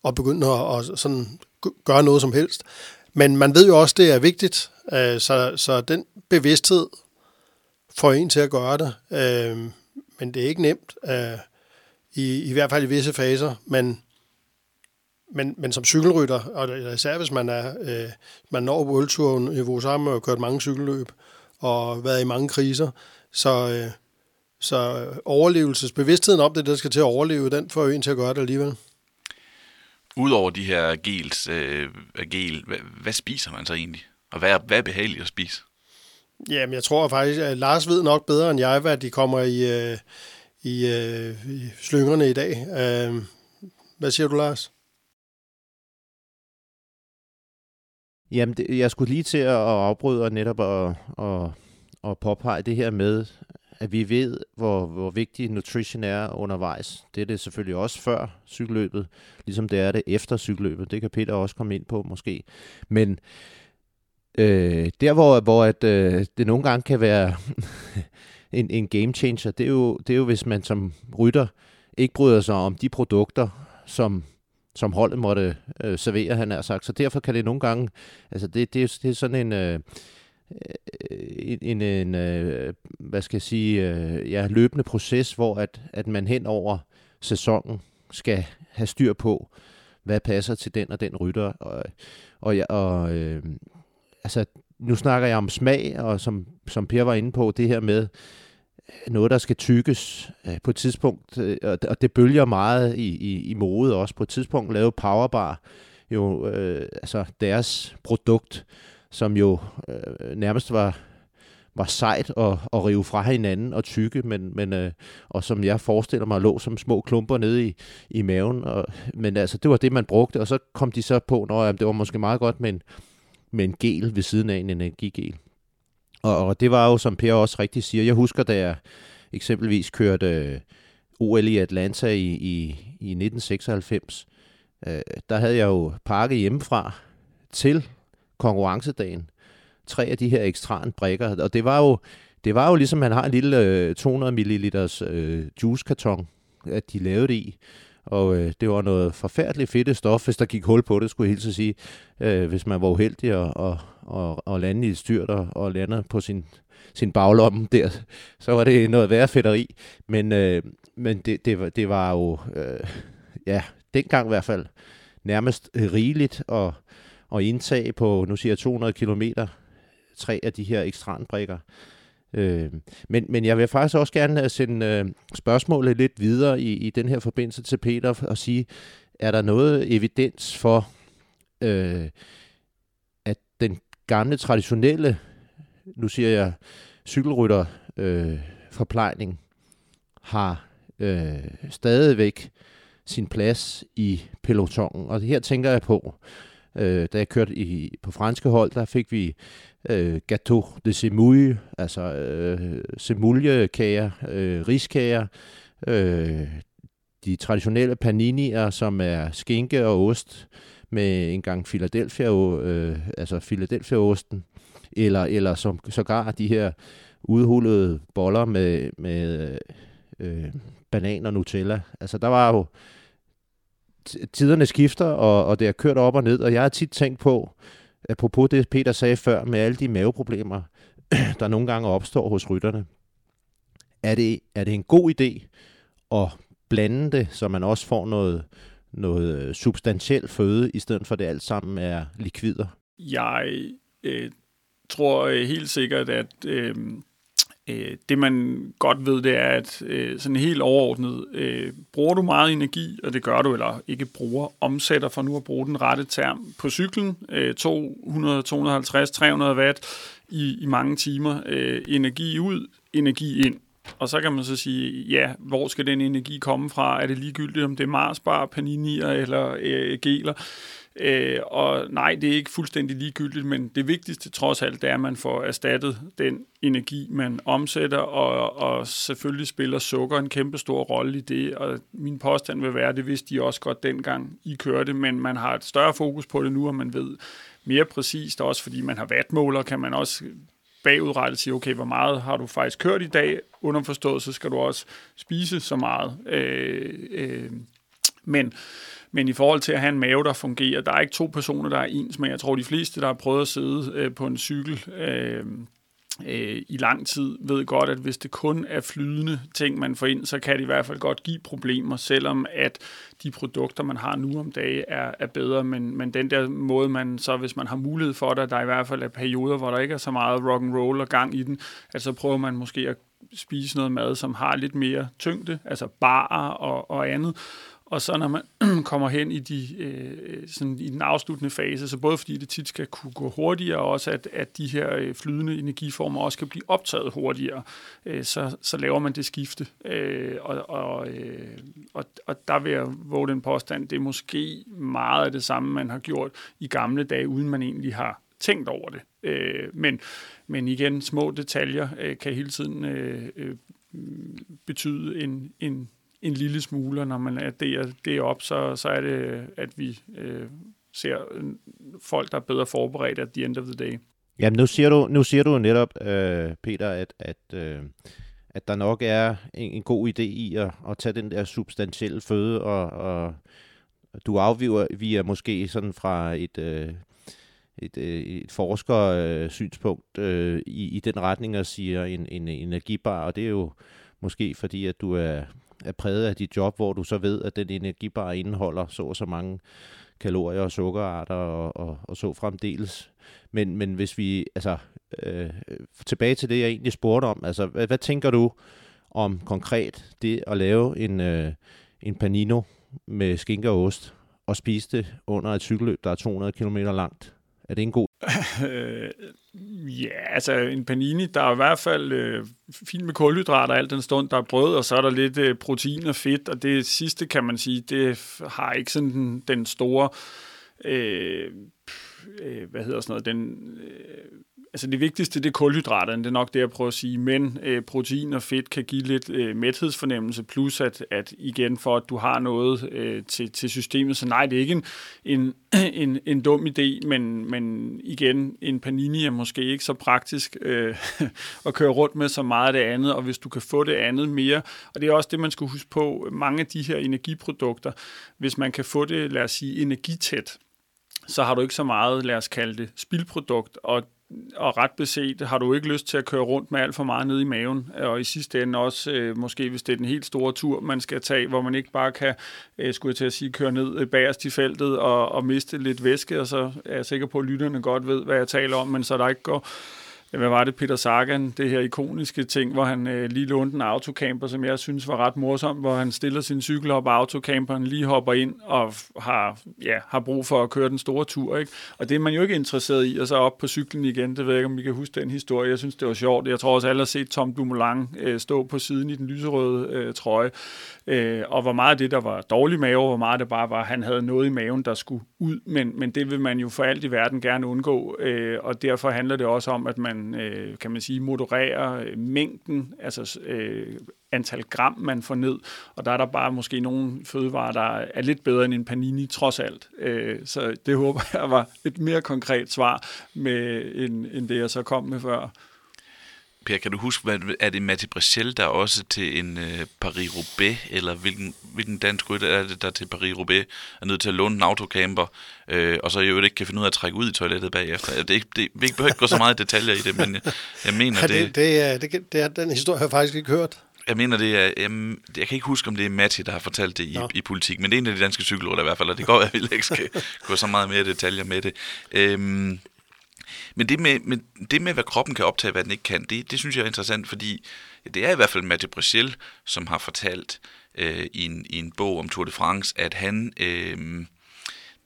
og begynde at, og sådan gøre noget som helst. Men man ved jo også, det er vigtigt, øh, så, så den bevidsthed får en til at gøre det. Øh, men det er ikke nemt, øh, i, i hvert fald i visse faser, men, men, men som cykelrytter, og især hvis man, er, øh, man når World Tour niveau, så har man jo kørt mange cykelløb og været i mange kriser, så, øh, så overlevelsesbevidstheden om det, der skal til at overleve, den får jo en til at gøre det alligevel. Udover de her gels, øh, gel, hvad, hvad spiser man så egentlig? Og hvad er, hvad er behageligt at spise? Jamen, jeg tror faktisk, at Lars ved nok bedre end jeg, hvad de kommer i, øh, i, øh, i slyngerne i dag. Øh, hvad siger du, Lars? Jamen, det, jeg skulle lige til at afbryde og netop at, at, at påpege det her med, at vi ved, hvor, hvor vigtig nutrition er undervejs. Det er det selvfølgelig også før cykelløbet, ligesom det er det efter cykelløbet. Det kan Peter også komme ind på måske. Men øh, Øh, der, hvor, hvor at, øh, det nogle gange kan være (laughs) en, en game changer, det er, jo, det er jo, hvis man som rytter ikke bryder sig om de produkter, som som holdet måtte øh, servere, han har sagt. Så derfor kan det nogle gange, altså det, det, det er sådan en, øh, en, en, en øh, hvad skal jeg sige, øh, ja, løbende proces, hvor at, at man hen over sæsonen skal have styr på, hvad passer til den og den rytter. Og, og, og øh, altså, nu snakker jeg om smag, og som, som Per var inde på, det her med, øh, noget, der skal tykkes øh, på et tidspunkt, øh, og det bølger meget i, i, i mode også. På et tidspunkt lavede Powerbar jo øh, altså deres produkt, som jo øh, nærmest var var sejt at, at rive fra hinanden og tykke, men, men, øh, og som jeg forestiller mig lå som små klumper nede i, i maven. Og, men altså, det var det, man brugte, og så kom de så på, når det var måske meget godt med en, med en gel ved siden af en energigel. Og, og det var jo, som Per også rigtig siger, jeg husker, da jeg eksempelvis kørte øh, OL i Atlanta i, i, i 1996, øh, der havde jeg jo pakket hjemmefra til konkurrencedagen tre af de her ekstran brikker, og det var jo, det var jo ligesom, man har en lille øh, 200 ml øh, juicekarton, at de lavede det i. Og øh, det var noget forfærdeligt fedt stof, hvis der gik hul på det, skulle jeg helt sige. Øh, hvis man var uheldig og, og, og, og lande i et styrt og, og lande på sin, sin baglomme der, så var det noget værre fedteri. Men, øh, men det, det, var, det var jo, øh, ja, dengang i hvert fald, nærmest rigeligt at, at indtage på, nu siger jeg 200 kilometer, tre af de her ekstranbrikker. Øh, men, men jeg vil faktisk også gerne øh, sende øh, spørgsmålet lidt videre i, i den her forbindelse til Peter og sige, er der noget evidens for, øh, at den gamle traditionelle, nu siger jeg, cykelrytter øh, forplejning har øh, stadigvæk sin plads i pelotonen. Og her tænker jeg på, øh, Øh, da jeg kørte i, på franske hold, der fik vi øh, gâteau de semouille, altså øh, semouillekager, øh, riskager, øh, de traditionelle paninier, som er skinke og ost med en gang Philadelphia, øh, altså Philadelphia-osten, eller, eller som, sågar de her udhullede boller med, med øh, banan og Nutella. Altså der var jo tiderne skifter, og, og det er kørt op og ned, og jeg har tit tænkt på, apropos det Peter sagde før, med alle de maveproblemer, (clears throat) der nogle gange opstår hos rytterne. Er det, er det en god idé at blande det, så man også får noget, noget øh, substantiel føde, i stedet for det alt sammen er likvider? Jeg øh, tror øh, helt sikkert, at øh, Øh, det man godt ved, det er, at øh, sådan helt overordnet, øh, bruger du meget energi, og det gør du, eller ikke bruger, omsætter for nu at bruge den rette term på cyklen, øh, 200, 250, 300 watt i, i mange timer, øh, energi ud, energi ind. Og så kan man så sige, ja, hvor skal den energi komme fra? Er det ligegyldigt, om det er Marsbar, Paninier eller øh, Geler? Øh, og nej, det er ikke fuldstændig ligegyldigt, men det vigtigste trods alt, det er, at man får erstattet den energi, man omsætter, og, og selvfølgelig spiller sukker en kæmpe stor rolle i det, og min påstand vil være, det vidste de også godt dengang, I kørte, men man har et større fokus på det nu, og man ved mere præcist, også fordi man har vatmåler, kan man også bagudrettet sige, okay, hvor meget har du faktisk kørt i dag, underforstået, så skal du også spise så meget. Øh, øh, men men i forhold til at have en mave, der fungerer, der er ikke to personer, der er ens, men jeg tror, de fleste, der har prøvet at sidde øh, på en cykel øh, øh, i lang tid, ved godt, at hvis det kun er flydende ting, man får ind, så kan det i hvert fald godt give problemer, selvom at de produkter, man har nu om dagen, er, er bedre. Men, men den der måde, man så, hvis man har mulighed for det, der i hvert fald er perioder, hvor der ikke er så meget rock and roll og gang i den, at så prøver man måske at spise noget mad, som har lidt mere tyngde, altså barer og, og andet. Og så når man (clears throat) kommer hen i, de, øh, sådan i den afsluttende fase, så både fordi det tit skal kunne gå hurtigere, og også at, at de her øh, flydende energiformer også kan blive optaget hurtigere, øh, så, så laver man det skifte. Øh, og, og, øh, og, og der vil jeg våge den påstand, det er måske meget af det samme, man har gjort i gamle dage, uden man egentlig har tænkt over det. Øh, men, men igen, små detaljer øh, kan hele tiden øh, øh, betyde en, en, en lille smule, og når man adderer det op, så, så er det, at vi øh, ser øh, folk, der er bedre forberedt at the end of the day. Jamen, nu siger du, nu siger du netop, øh, Peter, at, at, øh, at der nok er en, en god idé i at, at tage den der substantielle føde, og, og du afviger vi er måske sådan fra et, øh, et, øh, et forskersynspunkt øh, i, i den retning og siger en, en energibar, og det er jo måske fordi, at du er er præget af dit job, hvor du så ved, at den energibar indeholder så og så mange kalorier og sukkerarter og, og, og så fremdeles. Men, men hvis vi, altså, øh, tilbage til det, jeg egentlig spurgte om, altså, hvad, hvad tænker du om konkret det at lave en, øh, en panino med skinke og ost, og spise det under et cykelløb, der er 200 km langt? Er det en god øh, ja, altså en panini, der er i hvert fald øh, fint med kulhydrater alt den stund, der er brød, og så er der lidt øh, protein og fedt, og det sidste kan man sige, det har ikke sådan den, den store, øh, øh, hvad hedder sådan noget, den... Øh, altså det vigtigste, det er kulhydraterne, det er nok det, jeg prøver at sige, men øh, protein og fedt kan give lidt øh, mæthedsfornemmelse, plus at, at igen for, at du har noget øh, til, til systemet, så nej, det er ikke en, en, (clears throat) en, en dum idé, men, men igen, en panini er måske ikke så praktisk øh, (laughs) at køre rundt med så meget af det andet, og hvis du kan få det andet mere, og det er også det, man skal huske på, mange af de her energiprodukter, hvis man kan få det, lad os sige, energitæt, så har du ikke så meget, lad os kalde det, spildprodukt, og og ret beset har du ikke lyst til at køre rundt med alt for meget nede i maven, og i sidste ende også, øh, måske hvis det er den helt store tur, man skal tage, hvor man ikke bare kan, øh, skulle jeg til at sige, køre ned øh, bagerst i feltet og, og miste lidt væske, og så er jeg sikker på, at lytterne godt ved, hvad jeg taler om, men så der ikke går hvad var det, Peter Sagan, det her ikoniske ting, hvor han øh, lige lånte en autocamper, som jeg synes var ret morsom, hvor han stiller sin cykel op og autocamperen, lige hopper ind og har, ja, har brug for at køre den store tur. Ikke? Og det er man jo ikke interesseret i, og så op på cyklen igen. Det ved jeg ikke, om I kan huske den historie. Jeg synes, det var sjovt. Jeg tror også, alle har set Tom Dumoulin øh, stå på siden i den lyserøde øh, trøje. Øh, og hvor meget af det, der var dårlig mave, hvor meget det bare var, at han havde noget i maven, der skulle ud. Men, men det vil man jo for alt i verden gerne undgå, øh, og derfor handler det også om, at man, øh, kan man sige, modererer mængden, altså øh, antal gram, man får ned. Og der er der bare måske nogle fødevarer, der er lidt bedre end en panini, trods alt. Øh, så det håber jeg var et mere konkret svar, med, end, end det jeg så kom med før. Per, kan du huske, hvad, er det Matti Brechel, der er også til en uh, Paris-Roubaix, eller hvilken, hvilken dansk rytter er det, der til Paris-Roubaix er nødt til at låne en autocamper, uh, og så jo ikke kan finde ud af at trække ud i toilettet bagefter. Det er ikke, det, vi behøver ikke gå så meget detaljer i det, men jeg, jeg mener ja, det... Det, er, det, det er, den historie har jeg faktisk ikke hørt. Jeg mener, det er, jamen, jeg kan ikke huske, om det er Matti, der har fortalt det i, i politik, men det er en af de danske cykelrytter i hvert fald, og det går, at vi ikke skal gå så meget mere detaljer med det. Øhm, men det med, med, det med, hvad kroppen kan optage, hvad den ikke kan, det, det synes jeg er interessant, fordi det er i hvert fald Mathieu Brichel, som har fortalt øh, i, en, i en bog om Tour de France, at han øh,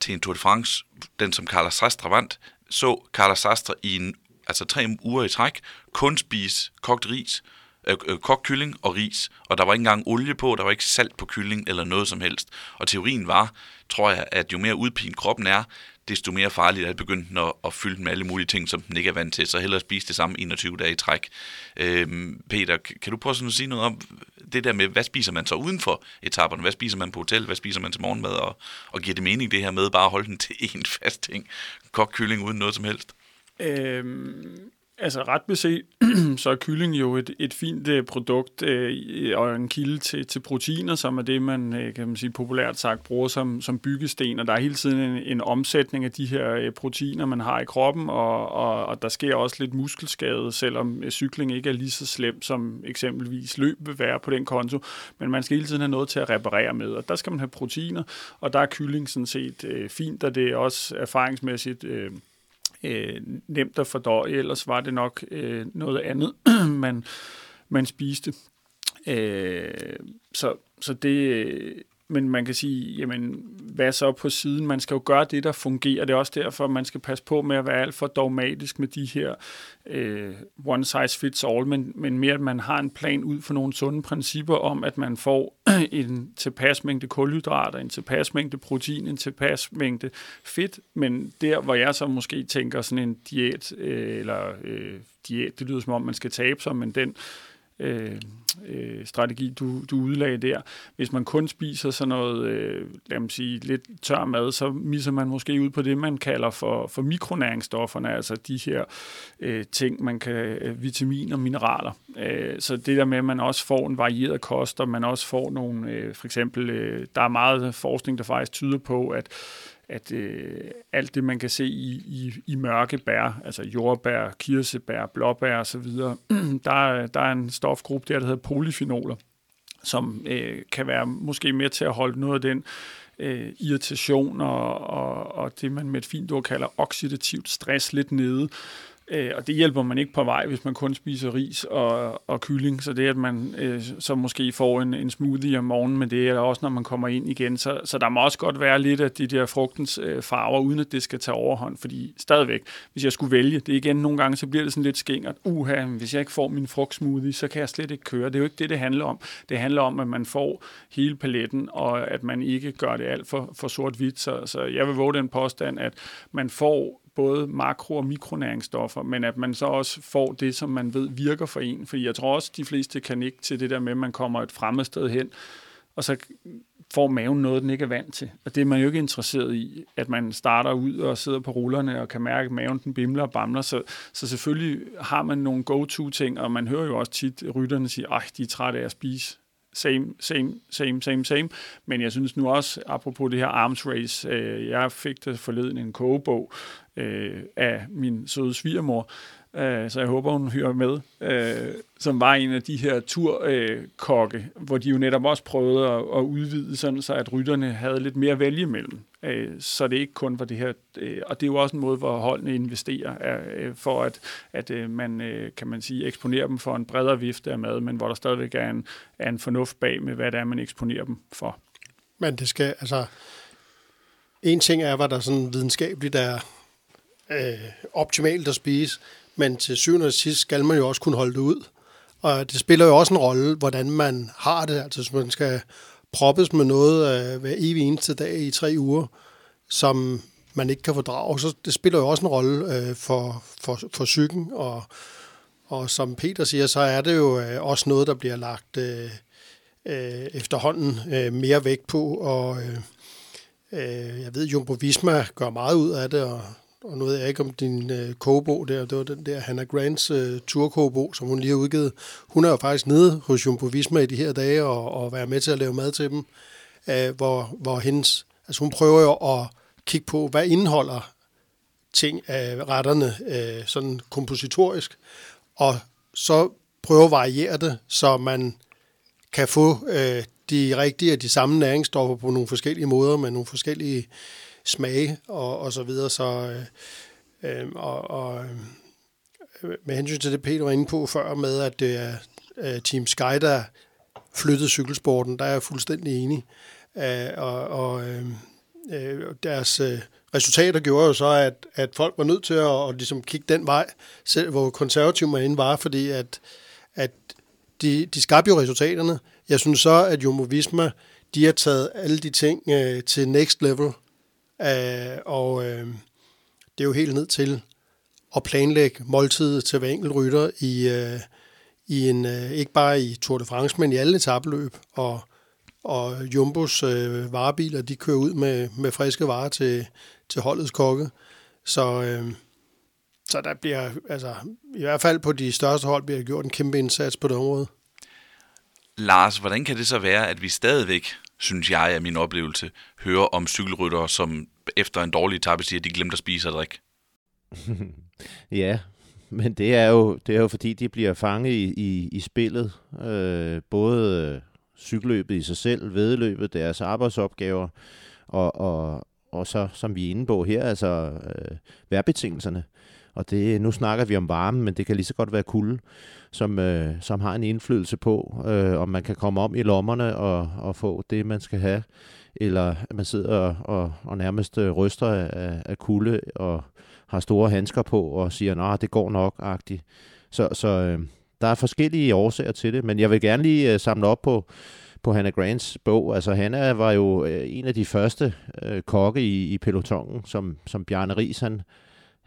til en Tour de France, den som Carlos Sastre vandt, så Carlos Sastre i en, altså tre uger i træk, kun spise kogt ris, øh, øh, kogt kylling og ris, og der var ikke engang olie på, der var ikke salt på kylling eller noget som helst. Og teorien var, tror jeg, at jo mere udpint kroppen er, desto mere farligt er det begyndt at, at fylde med alle mulige ting, som den ikke er vant til. Så hellere spise det samme 21 dage i træk. Øhm, Peter, kan du prøve sådan at sige noget om det der med, hvad spiser man så uden for etaperne? Hvad spiser man på hotel? Hvad spiser man til morgenmad? Og, og giver det mening det her med bare at holde den (laughs) til én fast ting? Kogt kylling uden noget som helst? Øhm, Altså ret beset, (clears throat) så er kylling jo et, et fint øh, produkt øh, og en kilde til, til proteiner, som er det, man, øh, kan man sige, populært sagt bruger som, som byggesten. Og der er hele tiden en, en omsætning af de her øh, proteiner, man har i kroppen, og, og, og der sker også lidt muskelskade, selvom cykling ikke er lige så slem, som eksempelvis løb vil være på den konto. Men man skal hele tiden have noget til at reparere med, og der skal man have proteiner, og der er kylling sådan set øh, fint, og det er også erfaringsmæssigt... Øh, øh, nemt at fordøje, ellers var det nok øh, noget andet, (clears throat) man, man spiste. Øh, så, så det, øh, men man kan sige, jamen, hvad så på siden? Man skal jo gøre det, der fungerer. Det er også derfor, man skal passe på med at være alt for dogmatisk med de her øh, one size fits all, men, men mere, at man har en plan ud for nogle sunde principper om, at man får (clears throat) en tilpas mængde kulhydrater, en tilpas mængde protein, en tilpas mængde fedt, men der, hvor jeg så måske tænker sådan en diæt, øh, eller øh, diæt, det lyder som om, man skal tabe sig, men den øh, Øh, øh, strategi, du, du udlagde der. Hvis man kun spiser sådan noget, øh, lad mig sige, lidt tør mad, så misser man måske ud på det, man kalder for, for mikronæringsstofferne, altså de her øh, ting, man kan, øh, vitaminer og mineraler. Øh, så det der med, at man også får en varieret kost, og man også får nogle, øh, for eksempel, øh, der er meget forskning, der faktisk tyder på, at at øh, alt det, man kan se i, i, i mørke bær, altså jordbær, kirsebær, blåbær osv., (clears throat) der, der er en stofgruppe der, der hedder polyfenoler, som øh, kan være måske med til at holde noget af den øh, irritation og, og, og det, man med et fint ord kalder oxidativt stress lidt nede. Øh, og det hjælper man ikke på vej, hvis man kun spiser ris og, og kylling. Så det, at man øh, så måske får en, en smoothie om morgenen med det, eller også når man kommer ind igen. Så, så der må også godt være lidt af de der frugtens øh, farver, uden at det skal tage overhånd. Fordi stadigvæk, hvis jeg skulle vælge, det igen nogle gange, så bliver det sådan lidt skingert. Uha, hvis jeg ikke får min frugtsmoothie, så kan jeg slet ikke køre. Det er jo ikke det, det handler om. Det handler om, at man får hele paletten, og at man ikke gør det alt for, for sort-hvidt. Så, så jeg vil våge den påstand, at man får både makro- og mikronæringsstoffer, men at man så også får det, som man ved virker for en. Fordi jeg tror også, de fleste kan ikke til det der med, at man kommer et fremmed sted hen, og så får maven noget, den ikke er vant til. Og det er man jo ikke interesseret i, at man starter ud og sidder på rullerne og kan mærke, at maven den bimler og bamler. Så, så selvfølgelig har man nogle go-to-ting, og man hører jo også tit rytterne sige, at de er trætte af at spise same, same, same, same, same. Men jeg synes nu også, apropos det her arms race, øh, jeg fik det forleden en kogebog øh, af min søde svigermor, øh, så jeg håber, hun hører med, øh, som var en af de her turkokke, øh, hvor de jo netop også prøvede at, at udvide sådan, så at rytterne havde lidt mere at vælge imellem. Øh, så det ikke kun var det her, øh, og det er jo også en måde, hvor holdene investerer, øh, for at, at øh, man, øh, kan man sige, eksponerer dem for en bredere vifte af mad, men hvor der stadigvæk er en, er en fornuft bag med, hvad det er, man eksponerer dem for. Men det skal, altså, en ting er, hvad der sådan videnskabeligt er øh, optimalt at spise, men til syvende og sidst skal man jo også kunne holde det ud. Og det spiller jo også en rolle, hvordan man har det. Altså hvis man skal proppes med noget øh, hver evig eneste dag i tre uger, som man ikke kan fordrage, så det spiller jo også en rolle øh, for, for, for psyken. Og, og som Peter siger, så er det jo øh, også noget, der bliver lagt øh, øh, efterhånden øh, mere vægt på. Og øh, øh, jeg ved, Jumbo Visma gør meget ud af det, og og nu ved jeg ikke om din øh, kobo der, det var den der Hannah Grants øh, turkobo, som hun lige har udgivet. Hun er jo faktisk nede hos Jumbo Visma i de her dage og, og være med til at lave mad til dem, øh, hvor, hvor hendes, altså hun prøver jo at kigge på, hvad indeholder ting af retterne øh, sådan kompositorisk, og så prøve at variere det, så man kan få øh, de rigtige og de samme næringsstoffer på nogle forskellige måder, med nogle forskellige smage og, og så videre. Så, øh, øh, og, og øh, med hensyn til det, Peter var inde på før med, at det er øh, Team Sky, der flyttede cykelsporten, der er jeg fuldstændig enig. Øh, og og øh, øh, deres øh, resultater gjorde jo så, at, at folk var nødt til at, at ligesom kigge den vej, selv hvor konservativ man var, fordi at, at de, de skabte jo resultaterne. Jeg synes så, at Jumbo Visma, de har taget alle de ting øh, til next level, Øh, og øh, det er jo helt ned til at planlægge måltidet til hver enkelt rytter i, øh, i en, øh, ikke bare i Tour de France, men i alle etabløb. Og, og Jumbos øh, varebiler, de kører ud med, med friske varer til, til holdets kokke. Så, øh, så der bliver, altså, i hvert fald på de største hold, bliver gjort en kæmpe indsats på det område. Lars, hvordan kan det så være, at vi stadigvæk synes jeg er min oplevelse, hører om cykelryttere, som efter en dårlig etape siger, at de glemte at spise og drikke. (laughs) ja, men det er jo, det er jo fordi, de bliver fanget i, i, i spillet. Øh, både øh, cykelløbet i sig selv, vedløbet, deres arbejdsopgaver, og, og, og så, som vi er inde på her, altså øh, værbetingelserne. Og det, nu snakker vi om varme, men det kan lige så godt være kulde, som, øh, som har en indflydelse på, øh, om man kan komme om i lommerne og, og få det, man skal have, eller at man sidder og, og, og nærmest øh, ryster af, af kulde og har store handsker på og siger, at det går nok-agtigt. Så, så øh, der er forskellige årsager til det, men jeg vil gerne lige øh, samle op på, på Hannah Grants bog. Altså Hannah var jo øh, en af de første øh, kokke i, i pelotongen, som, som Bjarne Ries han,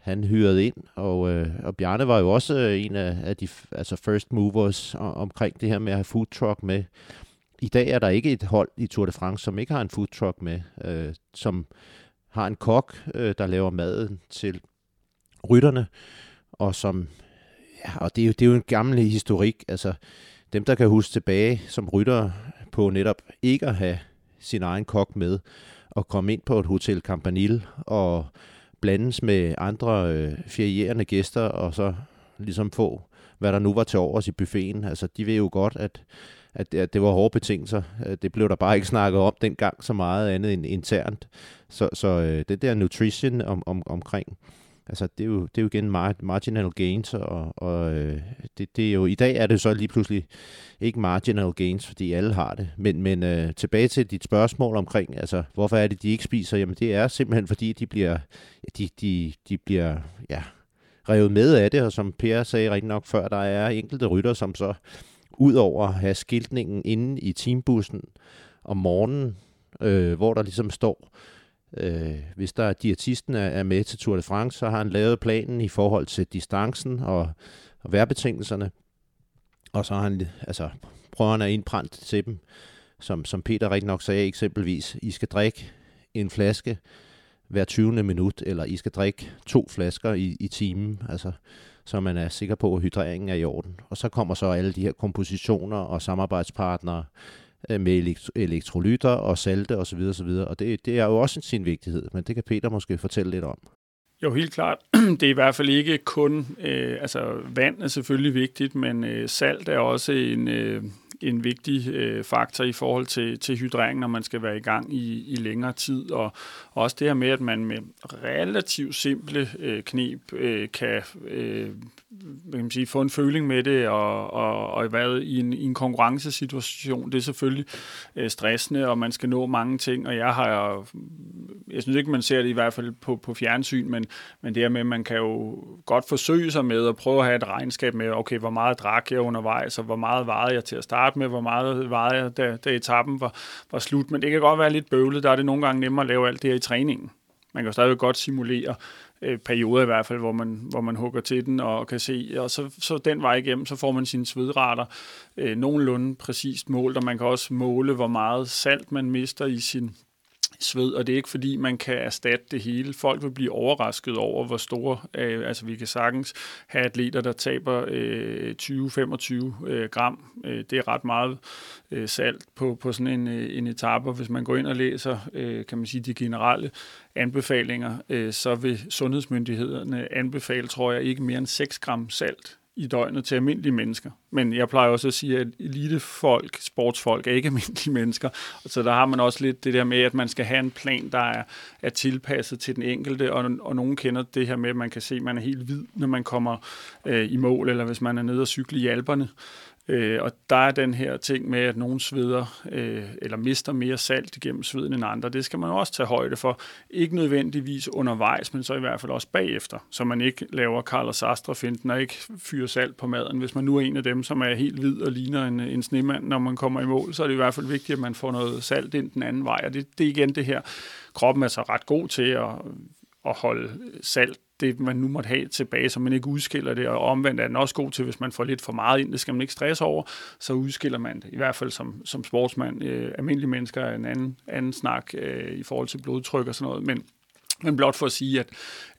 han hyrede ind, og, øh, og Bjarne var jo også øh, en af, af de altså first movers omkring det her med at have food truck med. I dag er der ikke et hold i Tour de France, som ikke har en food truck med, øh, som har en kok, øh, der laver maden til rytterne, og som ja, og det er, jo, det er jo en gammel historik. Altså, dem, der kan huske tilbage som rytter på netop ikke at have sin egen kok med, og komme ind på et hotel Campanile og blandes med andre øh, ferierende gæster, og så ligesom få, hvad der nu var til overs i buffeten. Altså, de ved jo godt, at, at, at det var hårde betingelser. Øh, det blev der bare ikke snakket om dengang så meget andet end internt. Så, så øh, det der nutrition om, om, omkring altså det er jo, det er jo igen marginal gains, og, og øh, det, det er jo, i dag er det så lige pludselig ikke marginal gains, fordi alle har det. Men, men øh, tilbage til dit spørgsmål omkring, altså hvorfor er det, de ikke spiser? Jamen det er simpelthen fordi, de bliver, de, de, de bliver ja, revet med af det, og som Per sagde rigtig nok før, der er enkelte rytter, som så ud over at have skiltningen inde i teambussen om morgenen, øh, hvor der ligesom står, Øh, hvis der er diætisten er, er med til Tour de France, så har han lavet planen i forhold til distancen og, og vejrbetingelserne. Og så har han, altså, prøver han at indprænde til dem, som, som Peter rigtig nok sagde eksempelvis, I skal drikke en flaske hver 20. minut, eller I skal drikke to flasker i, i timen, altså, så man er sikker på, at hydreringen er i orden. Og så kommer så alle de her kompositioner og samarbejdspartnere, Øh, Øh, med elektrolytter og salte osv. osv. Og det, det er jo også sin vigtighed, men det kan Peter måske fortælle lidt om. Jo, helt klart. (clears throat) Det er i hvert fald ikke kun, øh, altså vand er selvfølgelig vigtigt, men øh, salt er også en, øh, en vigtig øh, faktor i forhold til, til hydrering, når man skal være i gang i, i længere tid. Og også det her med, at man med relativt simple øh, knep øh, kan øh, hvad kan man sige, få en føling med det, og, og, og hvad i en, i en konkurrencesituation. Det er selvfølgelig øh, stressende, og man skal nå mange ting, og jeg har, jeg synes ikke, man ser det i hvert fald på, på fjernsyn, men, men det her med, at man kan jo godt forsøge sig med at prøve at have et regnskab med, okay, hvor meget drak jeg undervejs, og hvor meget varede jeg til at starte med, hvor meget vejede jeg, da, da etappen var, var slut. Men det kan godt være lidt bøvlet, der er det nogle gange nemmere at lave alt det her i træningen. Man kan jo stadigvæk godt simulere øh, perioder i hvert fald, hvor man, hvor man hugger til den og kan se, og så, så den vej igennem, så får man sine svedrater øh, nogenlunde præcist målt, og man kan også måle, hvor meget salt man mister i sin sved, og det er ikke fordi, man kan erstatte det hele. Folk vil blive overrasket over, hvor store, øh, altså vi kan sagtens have atleter, der taber øh, 20-25 øh, gram. Øh, det er ret meget øh, salt på, på sådan en, øh, en etape, hvis man går ind og læser, øh, kan man sige, de generelle anbefalinger, øh, så vil sundhedsmyndighederne anbefale, tror jeg, ikke mere end 6 gram salt i døgnet til almindelige mennesker. Men jeg plejer også at sige, at elitefolk, sportsfolk er ikke (laughs) almindelige mennesker. Så der har man også lidt det der med, at man skal have en plan, der er, er tilpasset til den enkelte. Og, og nogen kender det her med, at man kan se, at man er helt hvid, når man kommer øh, i mål, eller hvis man er nede og cykle i alberne. Øh, og der er den her ting med, at nogen sveder øh, eller mister mere salt igennem sveden end andre. Det skal man også tage højde for. Ikke nødvendigvis undervejs, men så i hvert fald også bagefter. Så man ikke laver Karl og Sastre finden og ikke fyrer salt på maden. Hvis man nu er en af dem, som er helt hvid og ligner en, en snemand, når man kommer i mål, så er det i hvert fald vigtigt, at man får noget salt ind den anden vej. Og det, det er igen det her. Kroppen er så ret god til at, at holde salt det, man nu måtte have tilbage, så man ikke udskiller det, og omvendt er den også god til, hvis man får lidt for meget ind, det skal man ikke stresse over, så udskiller man det, i hvert fald som, som sportsmand. Øh, almindelige mennesker er en anden, anden snak øh, i forhold til blodtryk og sådan noget, men, men blot for at sige, at,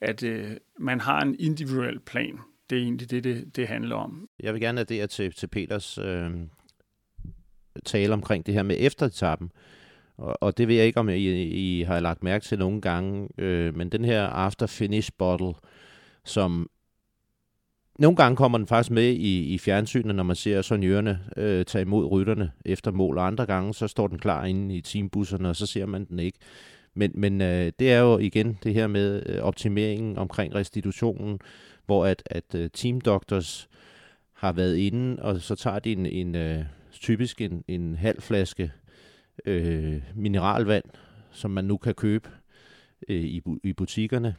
at øh, man har en individuel plan. Det er egentlig det, det, det handler om. Jeg vil gerne addere til, til Peters øh, tale omkring det her med efteretappen. Og, og det ved jeg ikke, om I, I har lagt mærke til nogle gange, øh, men den her after finish bottle, som nogle gange kommer den faktisk med i, i fjernsynet, når man ser sonjørerne øh, tage imod rytterne efter mål, og andre gange så står den klar inde i teambusserne, og så ser man den ikke. Men, men øh, det er jo igen det her med øh, optimeringen omkring restitutionen. hvor at, at øh, Team Doctors har været inde, og så tager de en, en uh, typisk en, en halv flaske øh, mineralvand, som man nu kan købe øh, i, i butikkerne,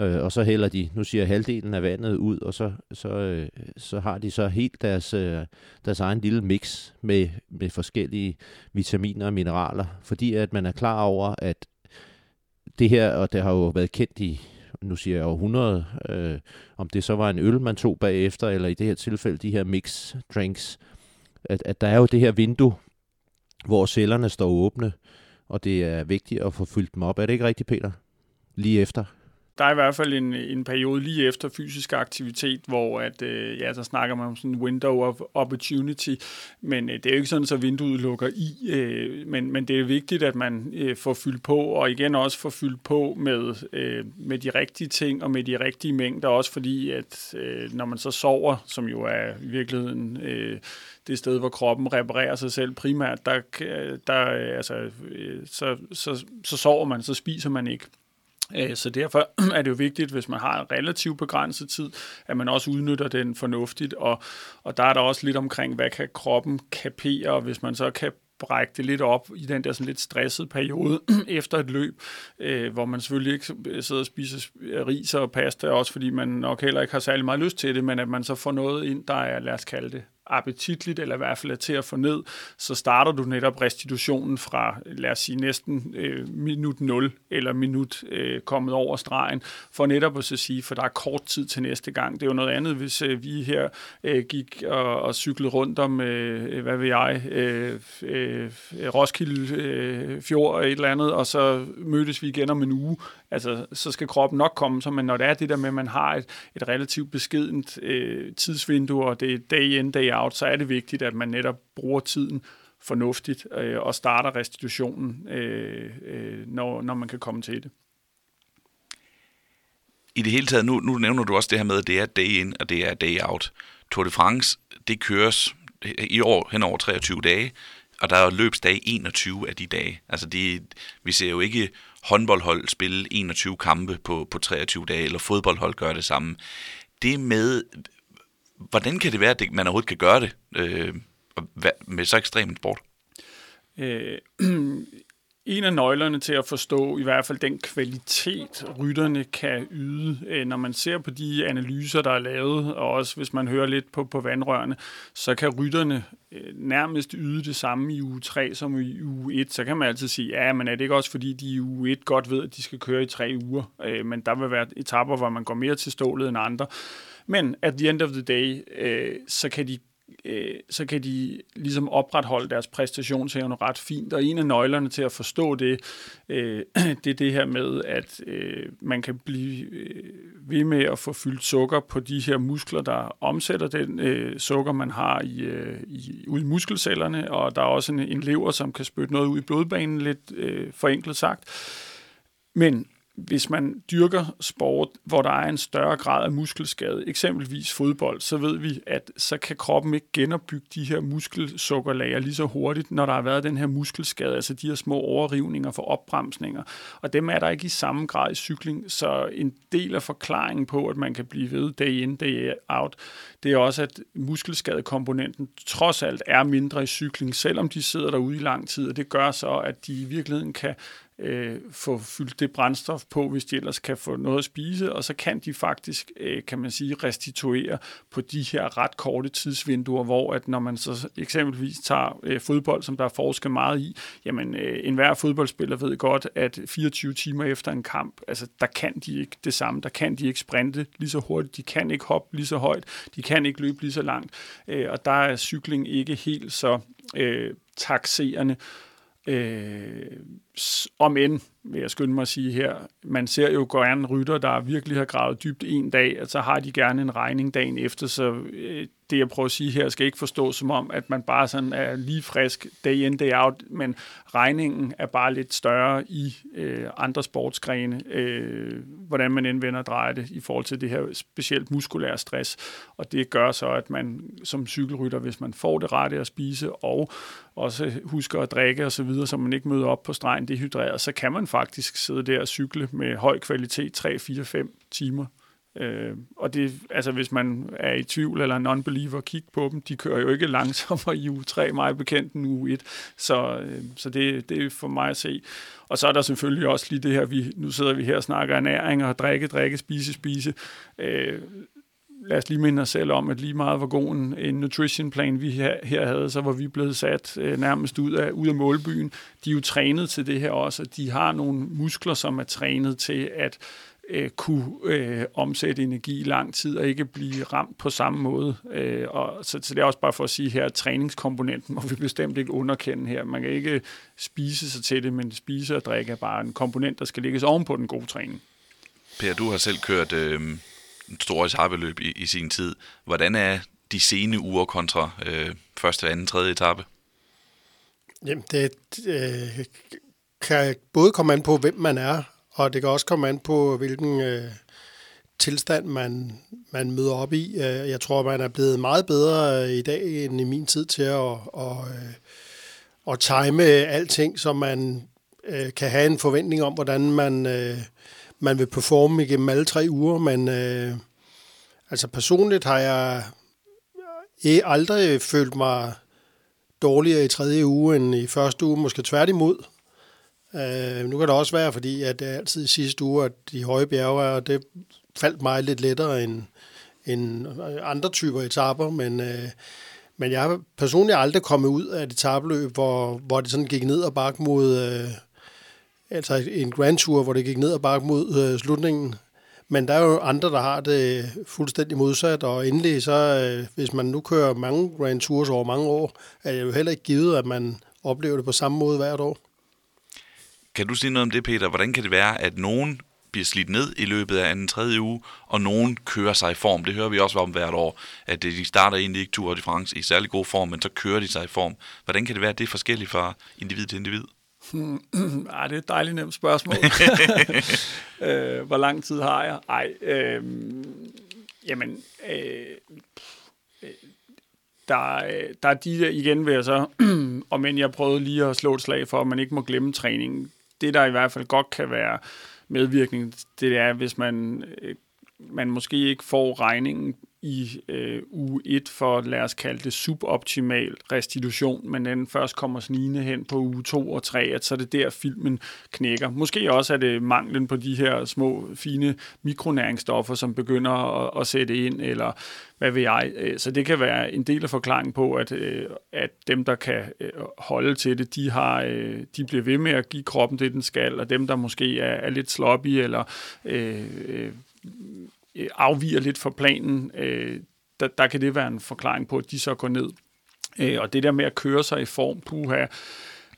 Øh, og så hælder de, nu siger jeg, halvdelen af vandet ud, og så, så, øh, så har de så helt deres, øh, deres egen lille mix med, med forskellige vitaminer og mineraler, fordi at man er klar over, at det her, og det har jo været kendt i, nu siger jeg århundrede, øh, om det så var en øl, man tog bagefter, eller i det her tilfælde de her mix drinks, at, at der er jo det her vindue, hvor cellerne står åbne, og det er vigtigt at få fyldt dem op. Er det ikke rigtigt, Peter? Lige efter? Der er i hvert fald en, en periode lige efter fysisk aktivitet, hvor at, øh, ja, så snakker man om sådan en window of opportunity, men øh, det er jo ikke sådan, så vinduet lukker i, øh, men, men det er vigtigt, at man øh, får fyldt på, og igen også får fyldt på med, øh, med de rigtige ting og med de rigtige mængder, også fordi, at øh, når man så sover, som jo er i virkeligheden øh, det sted, hvor kroppen reparerer sig selv primært, der, øh, der øh, altså, øh, så, så, så sover man, så spiser man ikke. Øh, så derfor (clears throat) er det jo vigtigt, hvis man har en relativt begrænset tid, at man også udnytter den fornuftigt, og, og der er der også lidt omkring, hvad kan kroppen kapere, og hvis man så kan brække det lidt op i den der sådan lidt stressede periode (clears throat) efter et løb, øh, hvor man selvfølgelig ikke sidder og spiser ris og pasta, også fordi man nok heller ikke har særlig meget lyst til det, men at man så får noget ind, der er, lad os kalde det, appetitligt, eller i hvert fald er til at få ned, så starter du netop restitutionen fra, lad os sige, næsten øh, minut 0, eller minut øh, kommet over stregen, for netop at så sige, for der er kort tid til næste gang. Det er jo noget andet, hvis øh, vi her øh, gik og, og cyklede rundt om, øh, øh hvad ved jeg, øh, øh, Roskilde øh, Fjord et eller andet, og så mødtes vi igen om en uge, altså, så skal kroppen nok komme så men når det er det der med, at man har et, et relativt beskedent øh, tidsvindue, og det er day in, day out, så er det vigtigt, at man netop bruger tiden fornuftigt øh, og starter restitutionen, øh, øh, når, når man kan komme til det. I det hele taget, nu, nu nævner du også det her med, at det er day in og det er day out. Tour de France, det køres i år hen over 23 dage, og der er løbsdag 21 af de dage. Altså det, vi ser jo ikke håndboldhold spille 21 kampe på, på 23 dage, eller fodboldhold gør det samme. Det med, hvordan kan det være, at man overhovedet kan gøre det øh, med så ekstrem sport? Øh, (clears throat) en af nøglerne til at forstå i hvert fald den kvalitet, rytterne kan yde, øh, når man ser på de analyser, der er lavet, og også hvis man hører lidt på, på vandrørene, så kan rytterne øh, nærmest yde det samme i uge 3 som i uge 1. Så kan man altid sige, ja, men er det ikke også fordi, de i uge 1 godt ved, at de skal køre i tre uger? Øh, men der vil være etapper, hvor man går mere til stålet end andre. Men at the end of the day, så kan de øh, så kan de ligesom opretholde deres præstationsevne ret fint. Og en af nøglerne til at forstå det, øh, (clears throat) det er det her med, at øh, man kan blive øh, ved med at få fyldt sukker på de her muskler, der omsætter den øh, sukker, man har i, øh, i, ude i muskelcellerne, og der er også en, en lever, som kan spytte noget ud i blodbanen, lidt øh, forenklet sagt. Men hvis man dyrker sport, hvor der er en større grad af muskelskade, eksempelvis fodbold, så ved vi, at så kan kroppen ikke genopbygge de her muskelsukkerlager lige så hurtigt, når der har været den her muskelskade, altså de her små overrivninger for opbremsninger. Og dem er der ikke i samme grad i cykling, så en del af forklaringen på, at man kan blive ved day in, day out, det er også, at muskelskadekomponenten trods alt er mindre i cykling, selvom de sidder derude i lang tid, og det gør så, at de i virkeligheden kan øh, få fyldt det brændstof på, hvis de ellers kan få noget at spise, og så kan de faktisk, øh, kan man sige, restituere på de her ret korte tidsvinduer, hvor at når man så eksempelvis tager øh, fodbold, som der er forsket meget i, jamen øh, enhver fodboldspiller ved godt, at 24 timer efter en kamp, altså der kan de ikke det samme, der kan de ikke sprinte lige så hurtigt, de kan ikke hoppe lige så højt, de kan ikke løbe lige så langt, øh, og der er cykling ikke helt så øh, taxerende. Øh, om end, vil jeg skynde mig at sige her, man ser jo gerne rytter, der virkelig har gravet dybt en dag, at så har de gerne en regning dagen efter, så øh, det jeg prøver at sige her skal ikke forstås som om, at man bare sådan er lige frisk day in, day out, men regningen er bare lidt større i øh, andre sportsgrene, øh, hvordan man indvender drejer det i forhold til det her specielt muskulære stress. Og det gør så, at man som cykelrytter, hvis man får det rette at spise, og også husker at drikke osv., så, videre, så man ikke møder op på stregen dehydreret, så kan man faktisk sidde der og cykle med høj kvalitet 3, 4, 5 timer Øh, og det, altså hvis man er i tvivl eller non-believer, kig på dem. De kører jo ikke langsommere i uge 3, meget bekendt end uge 1. Så, øh, så det, det er for mig at se. Og så er der selvfølgelig også lige det her, vi, nu sidder vi her og snakker ernæring og drikke, drikke, spise, spise. Øh, lad os lige minde os selv om, at lige meget hvor god en, en nutrition plan vi her, her havde, så var vi blevet sat øh, nærmest ud af, ud af målbyen. De er jo trænet til det her også, og de har nogle muskler, som er trænet til at øh, kunne øh, omsætte energi i lang tid og ikke blive ramt på samme måde. Øh, og så, så det er også bare for at sige her, at træningskomponenten må vi bestemt ikke underkende her. Man kan ikke spise sig til det, men spise og drikke er bare en komponent, der skal lægges oven på den gode træning. Per, du har selv kørt øh, en etabeløb i, i sin tid. Hvordan er de sene uger kontra øh, første, anden, tredje etape? Jamen, det øh, kan både komme an på, hvem man er, og det kan også komme an på, hvilken øh, tilstand man, man møder op i. Øh, jeg tror, man er blevet meget bedre øh, i dag end i min tid til at, og, øh, at time alting, så man øh, kan have en forventning om, hvordan man, øh, man vil performe igennem alle tre uger. Men øh, altså personligt har jeg øh, aldrig følt mig dårligere i tredje uge end i første uge, måske tværtimod. Øh, nu kan det også være, fordi at det er altid i sidste uge, at de høje bjerge er, og det faldt mig lidt lettere end, end øh, andre typer etaper, men, øh, men jeg har personligt aldrig kommet ud af et etabløb, hvor, hvor det sådan gik ned og bak mod, øh, altså en Grand Tour, hvor det gik ned og bakke mod øh, slutningen. Men der er jo andre, der har det fuldstændig modsat, og endelig så, øh, hvis man nu kører mange Grand Tours over mange år, er det jo heller ikke givet, at man oplever det på samme måde hvert år. Kan du sige noget om det, Peter? Hvordan kan det være, at nogen bliver slidt ned i løbet af anden tredje uge, og nogen kører sig i form. Det hører vi også om hvert år, at øh, de starter egentlig ikke Tour de France i særlig god form, men så kører de sig i form. Hvordan kan det være, at det er forskelligt fra individ til individ? Hmm, (clears throat) ah, det er et dejligt nemt spørgsmål. (laughs) øh, hvor lang tid har jeg? Ej, øh, jamen, øh, der, der er de der, igen vil jeg så, (clears throat) og men jeg prøvede lige at slå et slag for, at man ikke må glemme træningen det, der i hvert fald godt kan være medvirkning, det er, hvis man, øh, man måske ikke får regningen i øh, uge 1 for, lad os kalde det, suboptimal restitution, men den først kommer snigende hen på uge 2 og 3, at så er det der, filmen knækker. Måske også er det manglen på de her små, fine mikronæringsstoffer, som begynder at, at sætte ind, eller hvad ved jeg. Øh, så det kan være en del af forklaringen på, at, øh, at dem, der kan øh, holde til det, de, har, de bliver ved med at give kroppen det, den skal, og dem, der måske er, er lidt sloppy, eller øh, Øh, afviger lidt fra planen, øh, der, der kan det være en forklaring på, at de så går ned. Øh, og det der med at køre sig i form, puha,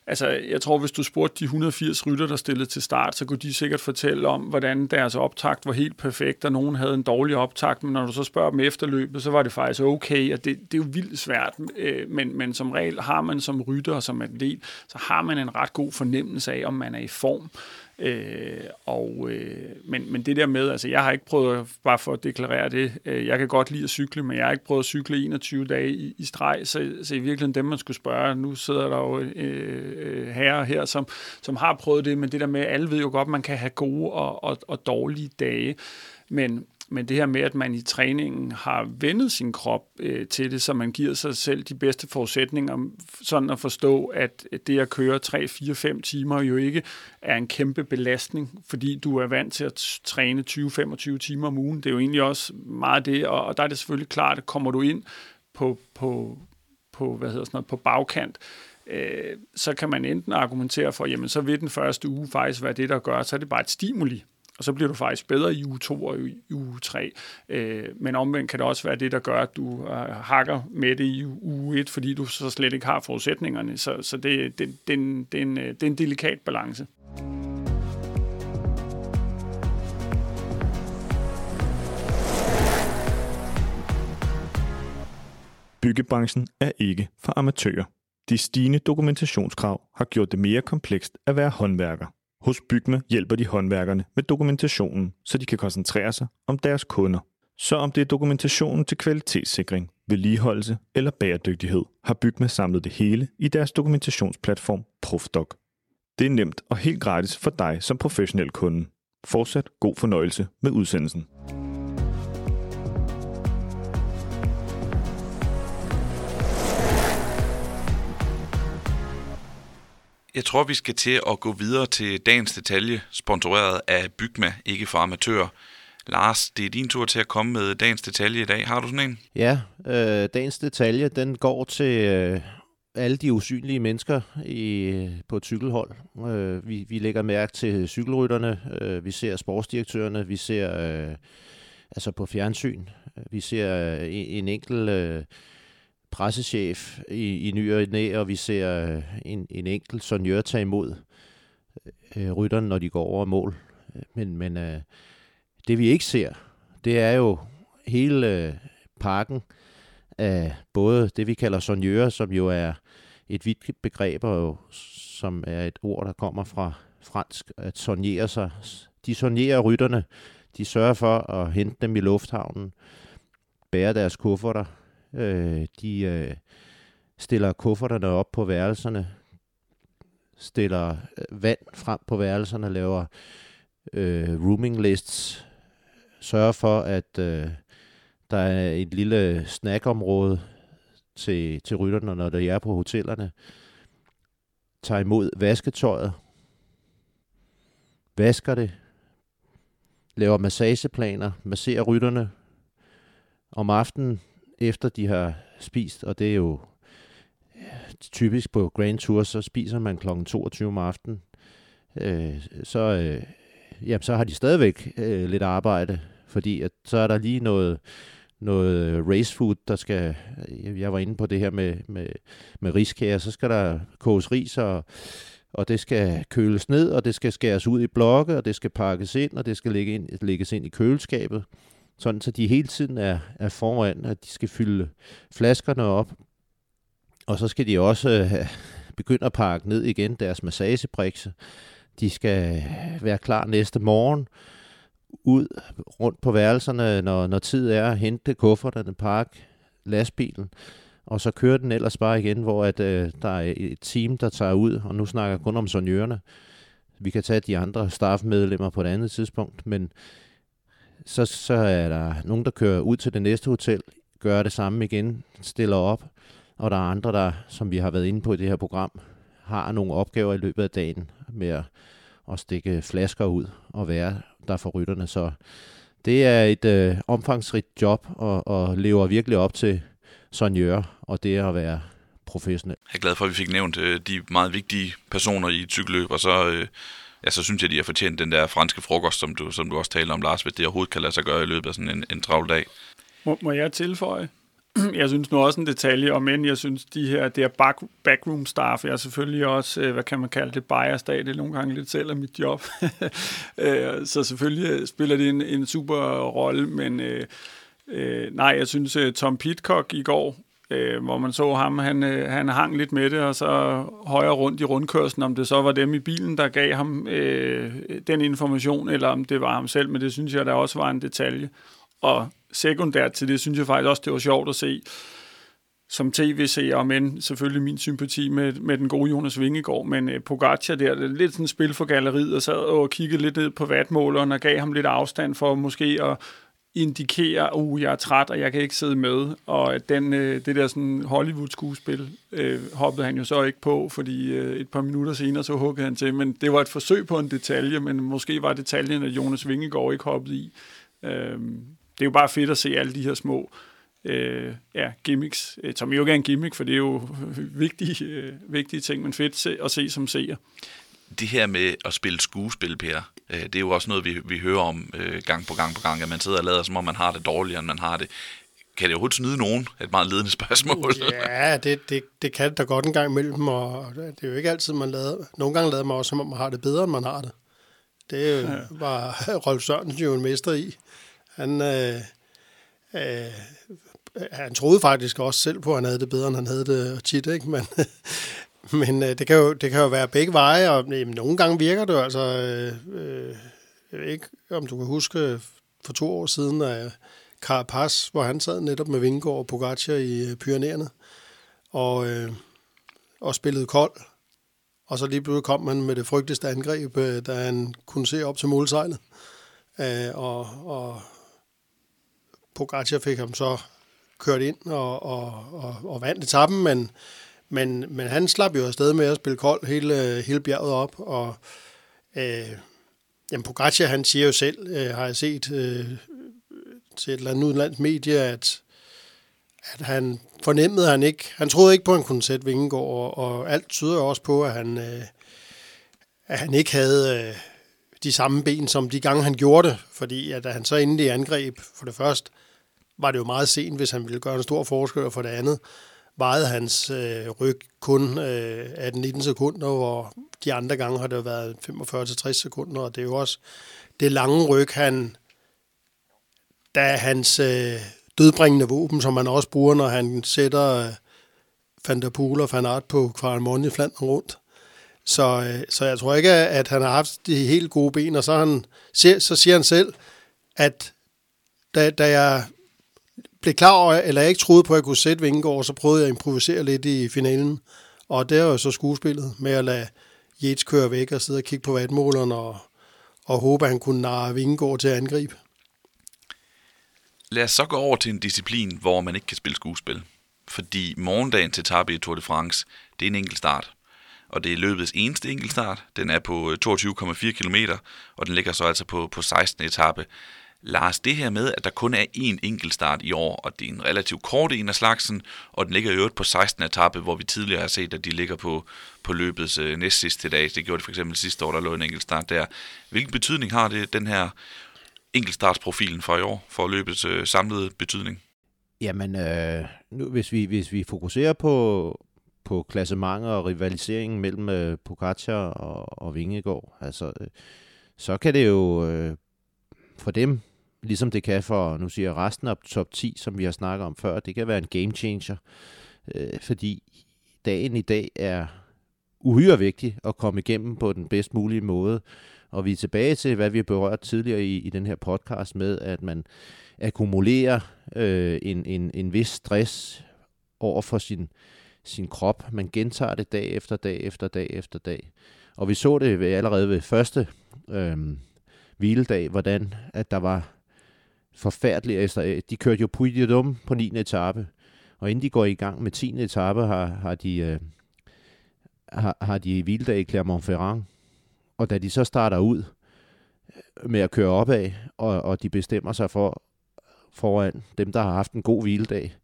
Altså, jeg tror, hvis du spurgte de 180 rytter, der stillede til start, så kunne de sikkert fortælle om, hvordan deres optakt var helt perfekt, og nogen havde en dårlig optakt, men når du så spørger dem efter løbet, så var det faktisk okay, og det, det er jo vildt svært, øh, men, men som regel har man som rytter og som atlet, så har man en ret god fornemmelse af, om man er i form. Øh, og, øh, men, men det der med, altså jeg har ikke prøvet, bare for at deklarere det, øh, jeg kan godt lide at cykle, men jeg har ikke prøvet at cykle 21 dage i, i streg, så, så i virkeligheden dem, man skulle spørge, nu sidder der jo øh, øh herrer her, som, som har prøvet det, men det der med, alle ved jo godt, man kan have gode og, og, og dårlige dage, men men det her med, at man i træningen har vendet sin krop øh, til det, så man giver sig selv de bedste forudsætninger, sådan at forstå, at det at køre 3, 4, 5 timer jo ikke er en kæmpe belastning, fordi du er vant til at træne 20-25 timer om ugen. Det er jo egentlig også meget det, og, og der er det selvfølgelig klart, at kommer du ind på, på, på, hvad hedder sådan noget, på bagkant, øh, så kan man enten argumentere for, jamen så vil den første uge faktisk være det, der gør, så er det bare et stimuli og så bliver du faktisk bedre i uge 2 og i uge 3. Øh, men omvendt kan det også være det, der gør, at du øh, hakker med det i uge 1, fordi du så slet ikke har forudsætningerne. Så, så det, det, det, det, det, er en, øh, det er en delikat balance. Byggebranchen er ikke for amatører. De stigende dokumentationskrav har gjort det mere komplekst at være håndværker. Hos Bygme hjælper de håndværkerne med dokumentationen, så de kan koncentrere sig om deres kunder. Så om det er dokumentationen til kvalitetssikring, vedligeholdelse eller bæredygtighed, har Bygme samlet det hele i deres dokumentationsplatform Profdoc. Det er nemt og helt gratis for dig som professionel kunde. Fortsat god fornøjelse med udsendelsen. Jeg tror, vi skal til at gå videre til dagens detalje, sponsoreret af Bygma, ikke for amatører. Lars, det er din tur til at komme med dagens detalje i dag. Har du sådan en? Ja, øh, dagens detalje, den går til øh, alle de usynlige mennesker i, øh, på et cykelhold. Øh, vi, vi lægger mærke til cykelrytterne, øh, vi ser sportsdirektørerne, vi ser øh, altså på fjernsyn, vi ser øh, en, en enkelt øh, pressechef i, i ny og næ, og vi ser øh, en, en enkelt sonjør tage imod øh, øh rytterne, når de går over mål. Men, men øh, det vi ikke ser, det er jo hele øh, pakken af både det, vi kalder sonjører, som jo er et vidt begreb, og som er et ord, der kommer fra fransk, at sonjere sig. De sonjerer rytterne, de sørger for at hente dem i lufthavnen, bære deres kufferter, øh, de øh, stiller kufferterne op på værelserne, stiller øh, vand frem på værelserne, laver øh, rooming lists, sørger for, at øh, der er et lille snackområde til, til rytterne, når de er på hotellerne. Tager imod vasketøjet. Vasker det. Laver massageplaner. Masserer rytterne. Om aftenen, efter de har spist, og det er jo typisk på Grand Tour, så spiser man kl. 22 om aftenen. Øh, så, øh, jamen, så har de stadigvæk øh, lidt arbejde, fordi at, så er der lige noget, noget race food, der skal, øh, jeg var inde på det her med, med, med riskager, så skal der koges ris, og, og det skal køles ned, og det skal skæres ud i blokke, og det skal pakkes ind, og det skal ligge ind, lægges ind i køleskabet, sådan så de hele tiden er, er foran, at de skal fylde flaskerne op, og så skal de også øh, (laughs) begynde at pakke ned igen deres massagebrikse. De skal øh, være klar næste morgen, ud rundt på værelserne, når, når tid er, hente kufferterne, pakke lastbilen, og så kører den ellers bare igen, hvor at, øh, der er et team, der tager ud, og nu snakker jeg kun om sonjørerne. Vi kan tage de andre staffmedlemmer på et andet tidspunkt, men så, så er der nogen, der kører ud til det næste hotel, gør det samme igen, stiller op, og der er andre, der, som vi har været inde på i det her program, har nogle opgaver i løbet af dagen med at, at stikke flasker ud og være der for rytterne. Så det er et øh, omfangsrigt job og, og lever virkelig op til sonjør og det at være professionel. Jeg er glad for, at vi fik nævnt øh, de meget vigtige personer i et cykelløb, og så, øh, ja, så synes jeg, de har fortjent den der franske frokost, som du, som du også taler om, Lars, hvis det overhovedet kan lade sig gøre i løbet af sådan en, en travl dag. Må, må jeg tilføje? (clears throat) jeg synes nu også en detalje, om end jeg synes, de her, det her back, backroom staff, jeg er selvfølgelig også, øh, hvad kan man kalde det, bias af det nogle gange lidt selv af mit job. (laughs) Øh, så selvfølgelig spiller det en, en super rolle, men øh, øh nej, jeg synes, Tom Pitcock i går, øh, hvor man så ham, han, øh, han hang lidt med det, og så højre rundt i rundkørslen, om det så var dem i bilen, der gav ham øh, den information, eller om det var ham selv, men det synes jeg, der også var en detalje. Og sekundært til det, synes jeg faktisk også, det var sjovt at se som tv-seer, men selvfølgelig min sympati med, med den gode Jonas Vingegaard, men øh, Pogacar der, det er lidt sådan et spil for galleriet, og sad og kiggede lidt ned på vatmåleren og gav ham lidt afstand for måske at indikere, uh, jeg er træt, og jeg kan ikke sidde med. Og den, øh, det der sådan Hollywood-skuespil øh, hoppede han jo så ikke på, fordi øh, et par minutter senere så huggede han til. Men det var et forsøg på en detalje, men måske var detaljen, at Jonas Vingegaard ikke hoppede i. Øh, det er jo bare fedt at se alle de her små øh, ja, gimmicks, øh, som jo ikke er en gimmick, for det er jo (laughs) vigtige, øh, vigtige ting, men fedt se, at se som seer. Det her med at spille skuespil, Per, øh, det er jo også noget, vi, vi hører om øh, gang på gang på gang, at man sidder og lader, som om man har det dårligere, end man har det. Kan det overhovedet snyde nogen? Et meget ledende spørgsmål. (laughs) Ja, det, det, det kan det da godt en gang imellem, og det er jo ikke altid, man lader... Nogle gange lader man også, som om man har det bedre, end man har det. Det er jo ja. bare (laughs) Rolf Sørensen jo en mester i. Han, øh, øh, han troede faktisk også selv på, at han havde det bedre, end han havde det tit, ikke? Men, men øh, det, kan jo, det kan jo være begge veje, og jamen, nogle gange virker det altså... Øh, jeg ved ikke, om du kan huske for to år siden, at Carapaz, hvor han sad netop med Vingård og Pogacar i øh, Pyreneerne, og, øh, og spillede kold. Og så lige pludselig kom han med det frygteligste angreb, øh, da han kunne se op til målsejlet. Øh, og, og Pogacar fik ham så kørt ind og, og, og, og vandt etappen, men, men, men han slap jo afsted med at spille kold hele, hele bjerget op, og øh, jamen Pogacar, han siger jo selv, øh, har jeg set øh, til et eller andet udenlands medie, at, at han fornemmede han ikke, han troede ikke på, at han kunne sætte Vingegaard, og, og alt tyder jo også på, at han, øh, at han ikke havde øh, de samme ben, som de gange han gjorde det, fordi at han så endelig angreb, for det første, var det jo meget sent, hvis han ville gøre en stor forskel, og for det andet, vejede hans øh, ryg kun øh, 18-19 sekunder, hvor de andre gange har det været 45-60 sekunder, og det er jo også det lange ryg, han, der hans øh, dødbringende våben, som man også bruger, når han sætter øh, Van der Poel og Van Aert på Kvaremont i Flandern rundt. Så, øh, så jeg tror ikke, at han har haft de helt gode ben, og så, han, så siger han selv, at da, da jeg blev klar over, eller jeg ikke troede på, at jeg kunne sætte Vingegaard, så prøvede jeg at improvisere lidt i finalen. Og det er jo så skuespillet med at lade Yates køre væk og sidde og kigge på vatmåleren og, og håbe, at han kunne narre Vingegaard til at angribe. Lad os så gå over til en disciplin, hvor man ikke kan spille skuespil. Fordi morgendagen til Tabi i Tour de France, det er en enkelt start. Og det er løbets eneste enkeltstart. Den er på øh, 22,4 km, og den ligger så altså på, på 16. etape. Lars, det her med, at der kun er én enkelt start i år, og det er en relativt kort en af slagsen, og den ligger i øvrigt på 16. etape, hvor vi tidligere har set, at de ligger på, på løbets øh, næst sidste dag. Det gjorde de for eksempel sidste år, der lå en enkelt start der. Hvilken betydning har det, den her enkeltstartsprofilen for i år, for løbets øh, samlede betydning? Jamen, øh, nu, hvis, vi, hvis vi fokuserer på, på klassementer og rivaliseringen mellem øh, Pogacar og, og Vingegaard, altså, øh, så kan det jo øh, for dem ligesom det kan for, nu siger jeg, resten af top 10, som vi har snakket om før, det kan være en game changer, øh, fordi dagen i dag er uhyre vigtig at komme igennem på den bedst mulige måde. Og vi er tilbage til, hvad vi har berørt tidligere i, i den her podcast med, at man akkumulerer øh, en, en, en vis stress over for sin, sin krop. Man gentager det dag efter dag efter dag efter dag. Og vi så det allerede ved første øh, hviledag, hvordan at der var forfærdelig Altså, øh, de kørte jo Puy de Dum på 9. etape, og inden de går i gang med 10. etape, har, har de, øh, har, har de hviledag i Clermont-Ferrand. Og da de så starter ud øh, med at køre opad, og, og de bestemmer sig for foran dem, der har haft en god hviledag,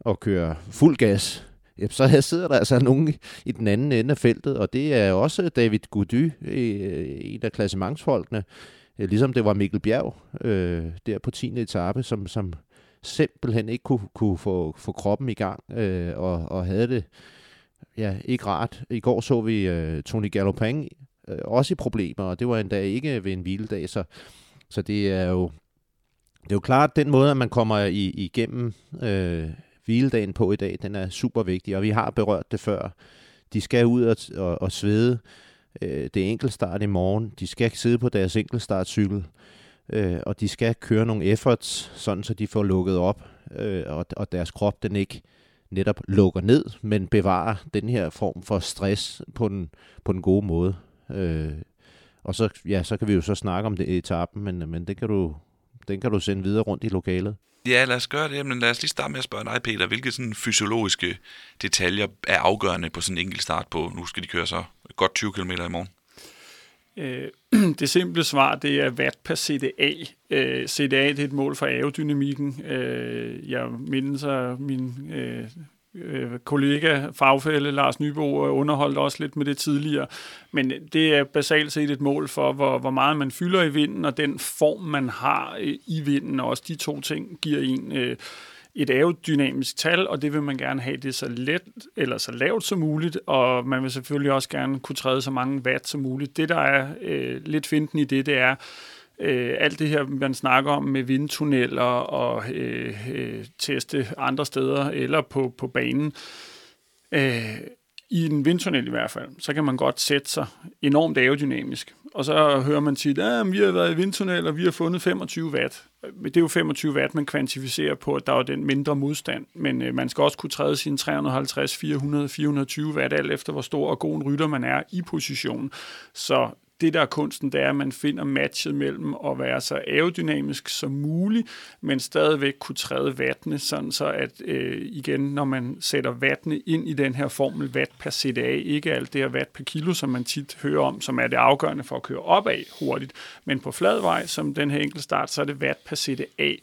og kører fuld gas, så sidder der altså nogen i den anden ende af feltet, og det er også David Gody, øh, en af klassementsfolkene, øh, ligesom det var Mikkel Bjerg øh, der på 10. etape, som, som simpelthen ikke kunne, kunne få, få kroppen i gang, øh, og, og havde det ja, ikke rart. I går så vi øh, Tony Gallopang øh, også i problemer, og det var endda ikke ved en hviledag, så, så det er jo det er jo klart, at den måde, at man kommer i, igennem øh, hviledagen på i dag, den er super vigtig, og vi har berørt det før. De skal ud og, og, og svede, øh, det er enkeltstart i morgen. De skal sidde på deres enkeltstartcykel, øh, og de skal køre nogle efforts, sådan så de får lukket op, øh, og, og deres krop den ikke netop lukker ned, men bevarer den her form for stress på den, på den gode måde. Øh, og så, ja, så kan vi jo så snakke om det i etappen, men, men det kan du, den kan du sende videre rundt i lokalet. Ja, lad os gøre det. Men lad os lige starte med at spørge dig, Peter. Hvilke sådan fysiologiske detaljer er afgørende på sådan en enkelt start på? Nu skal de køre så godt 20 km i morgen. Øh, (clears throat) det simple svar, det er watt per CDA. Øh, CDA, det er et mål for aerodynamikken. Øh, jeg mindes, at min øh, øh, kollega, fagfælde Lars Nybo, øh, underholdt også lidt med det tidligere. Men det er basalt set et mål for, hvor, hvor meget man fylder i vinden, og den form, man har øh, i vinden. Og også de to ting giver en øh, et aerodynamisk tal, og det vil man gerne have det så let eller så lavt som muligt, og man vil selvfølgelig også gerne kunne træde så mange watt som muligt. Det, der er øh, lidt finten i det, det er, øh, alt det her, man snakker om med vindtunneller og øh, øh, teste andre steder eller på, på banen. Øh, I en vindtunnel i hvert fald, så kan man godt sætte sig enormt aerodynamisk. Og så hører man tit, at ah, vi har været i vindtunnel, og vi har fundet 25 watt. Det er jo 25 watt, man kvantificerer på, at der er den mindre modstand. Men øh, man skal også kunne træde sine 350, 400, 420 watt, alt efter hvor stor og god en rytter man er i positionen. Så det der er kunsten, det er, at man finder matchet mellem at være så aerodynamisk som muligt, men stadigvæk kunne træde vattene, sådan så at øh, igen, når man sætter vattene ind i den her formel, watt per CDA, ikke alt det her watt per kilo, som man tit hører om, som er det afgørende for at køre opad hurtigt, men på flad vej, som den her enkeltstart, så er det watt per CDA.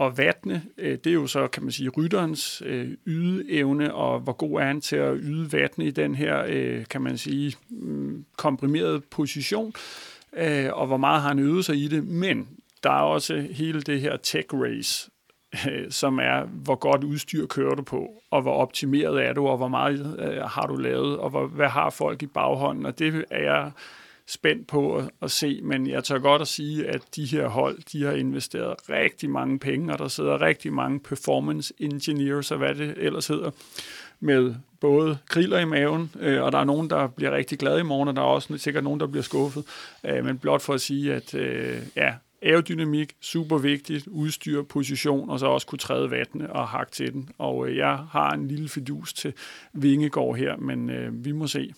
Og vattene, øh, det er jo så, kan man sige, rytterens øh, ydeevne, og hvor god er han til at yde vattene i den her, øh, kan man sige, mm, komprimerede position, øh, og hvor meget har han ydet sig i det. Men der er også hele det her tech race, øh, som er, hvor godt udstyr kører du på, og hvor optimeret er du, og hvor meget øh, har du lavet, og hvor, hvad har folk i baghånden, og det er jeg spændt på at, at se, men jeg tør godt at sige, at de her hold, de har investeret rigtig mange penge, og der sidder rigtig mange performance engineers, og hvad det ellers hedder, med både kriller i maven, øh, og der er nogen, der bliver rigtig glade i morgen, og der er også sikkert nogen, der bliver skuffet. Øh, men blot for at sige, at øh, ja, aerodynamik, super vigtigt, udstyr, position, og så også kunne træde vattene og hakke til den. Og øh, jeg har en lille fidus til Vingegård her, men øh, vi må se.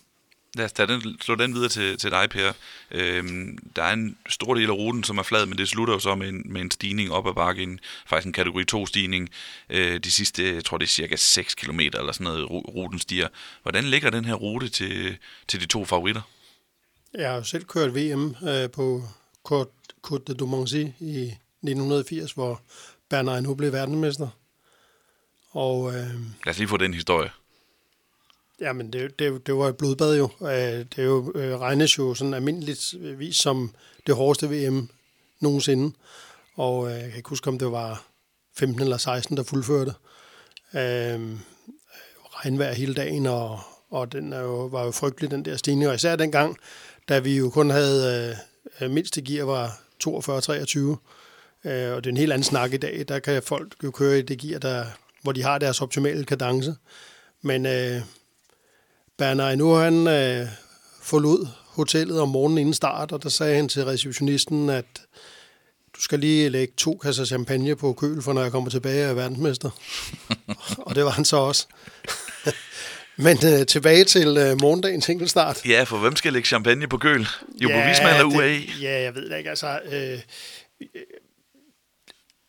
Lad os tage den, slå den videre til, til dig, Per. Øhm, der er en stor del af ruten, som er flad, men det slutter jo så med en, med en stigning op ad bakken, faktisk en kategori 2-stigning. Øh, de sidste, jeg tror det er cirka 6 km eller sådan noget, ruten stiger. Hvordan ligger den her rute til, til de to favoritter? Jeg har jo selv kørt VM øh, på Côte de Domancy i 1980, hvor Bernard nu blev verdensmester. Og, øh, Lad os lige få den historie. Jamen, det, det, det var et blodbad jo. Øh, det er jo, øh, regnes jo sådan almindeligt vis som det hårdeste VM nogensinde. Og øh, jeg kan ikke huske, om det var 15 eller 16, der fuldførte. Øh, regnvejr hele dagen, og, og den er jo, var jo frygtelig, den der stigning. Og især dengang, da vi jo kun havde øh, mindste gear var 42-23. Øh, og det er en helt anden snak i dag. Der kan folk jo køre i det gear, der, hvor de har deres optimale kadence. Men øh, Bernard nu han øh, forlod hotellet om morgenen inden start, og der sagde han til receptionisten, at du skal lige lægge to kasser champagne på køl, for når jeg kommer tilbage af verdensmester. (laughs) og det var han så også. (laughs) Men øh, tilbage til øh, morgendagens enkeltstart. Ja, for hvem skal lægge champagne på køl? Jo, ja, Visma eller UAE? Ja, jeg ved det ikke. Altså, øh,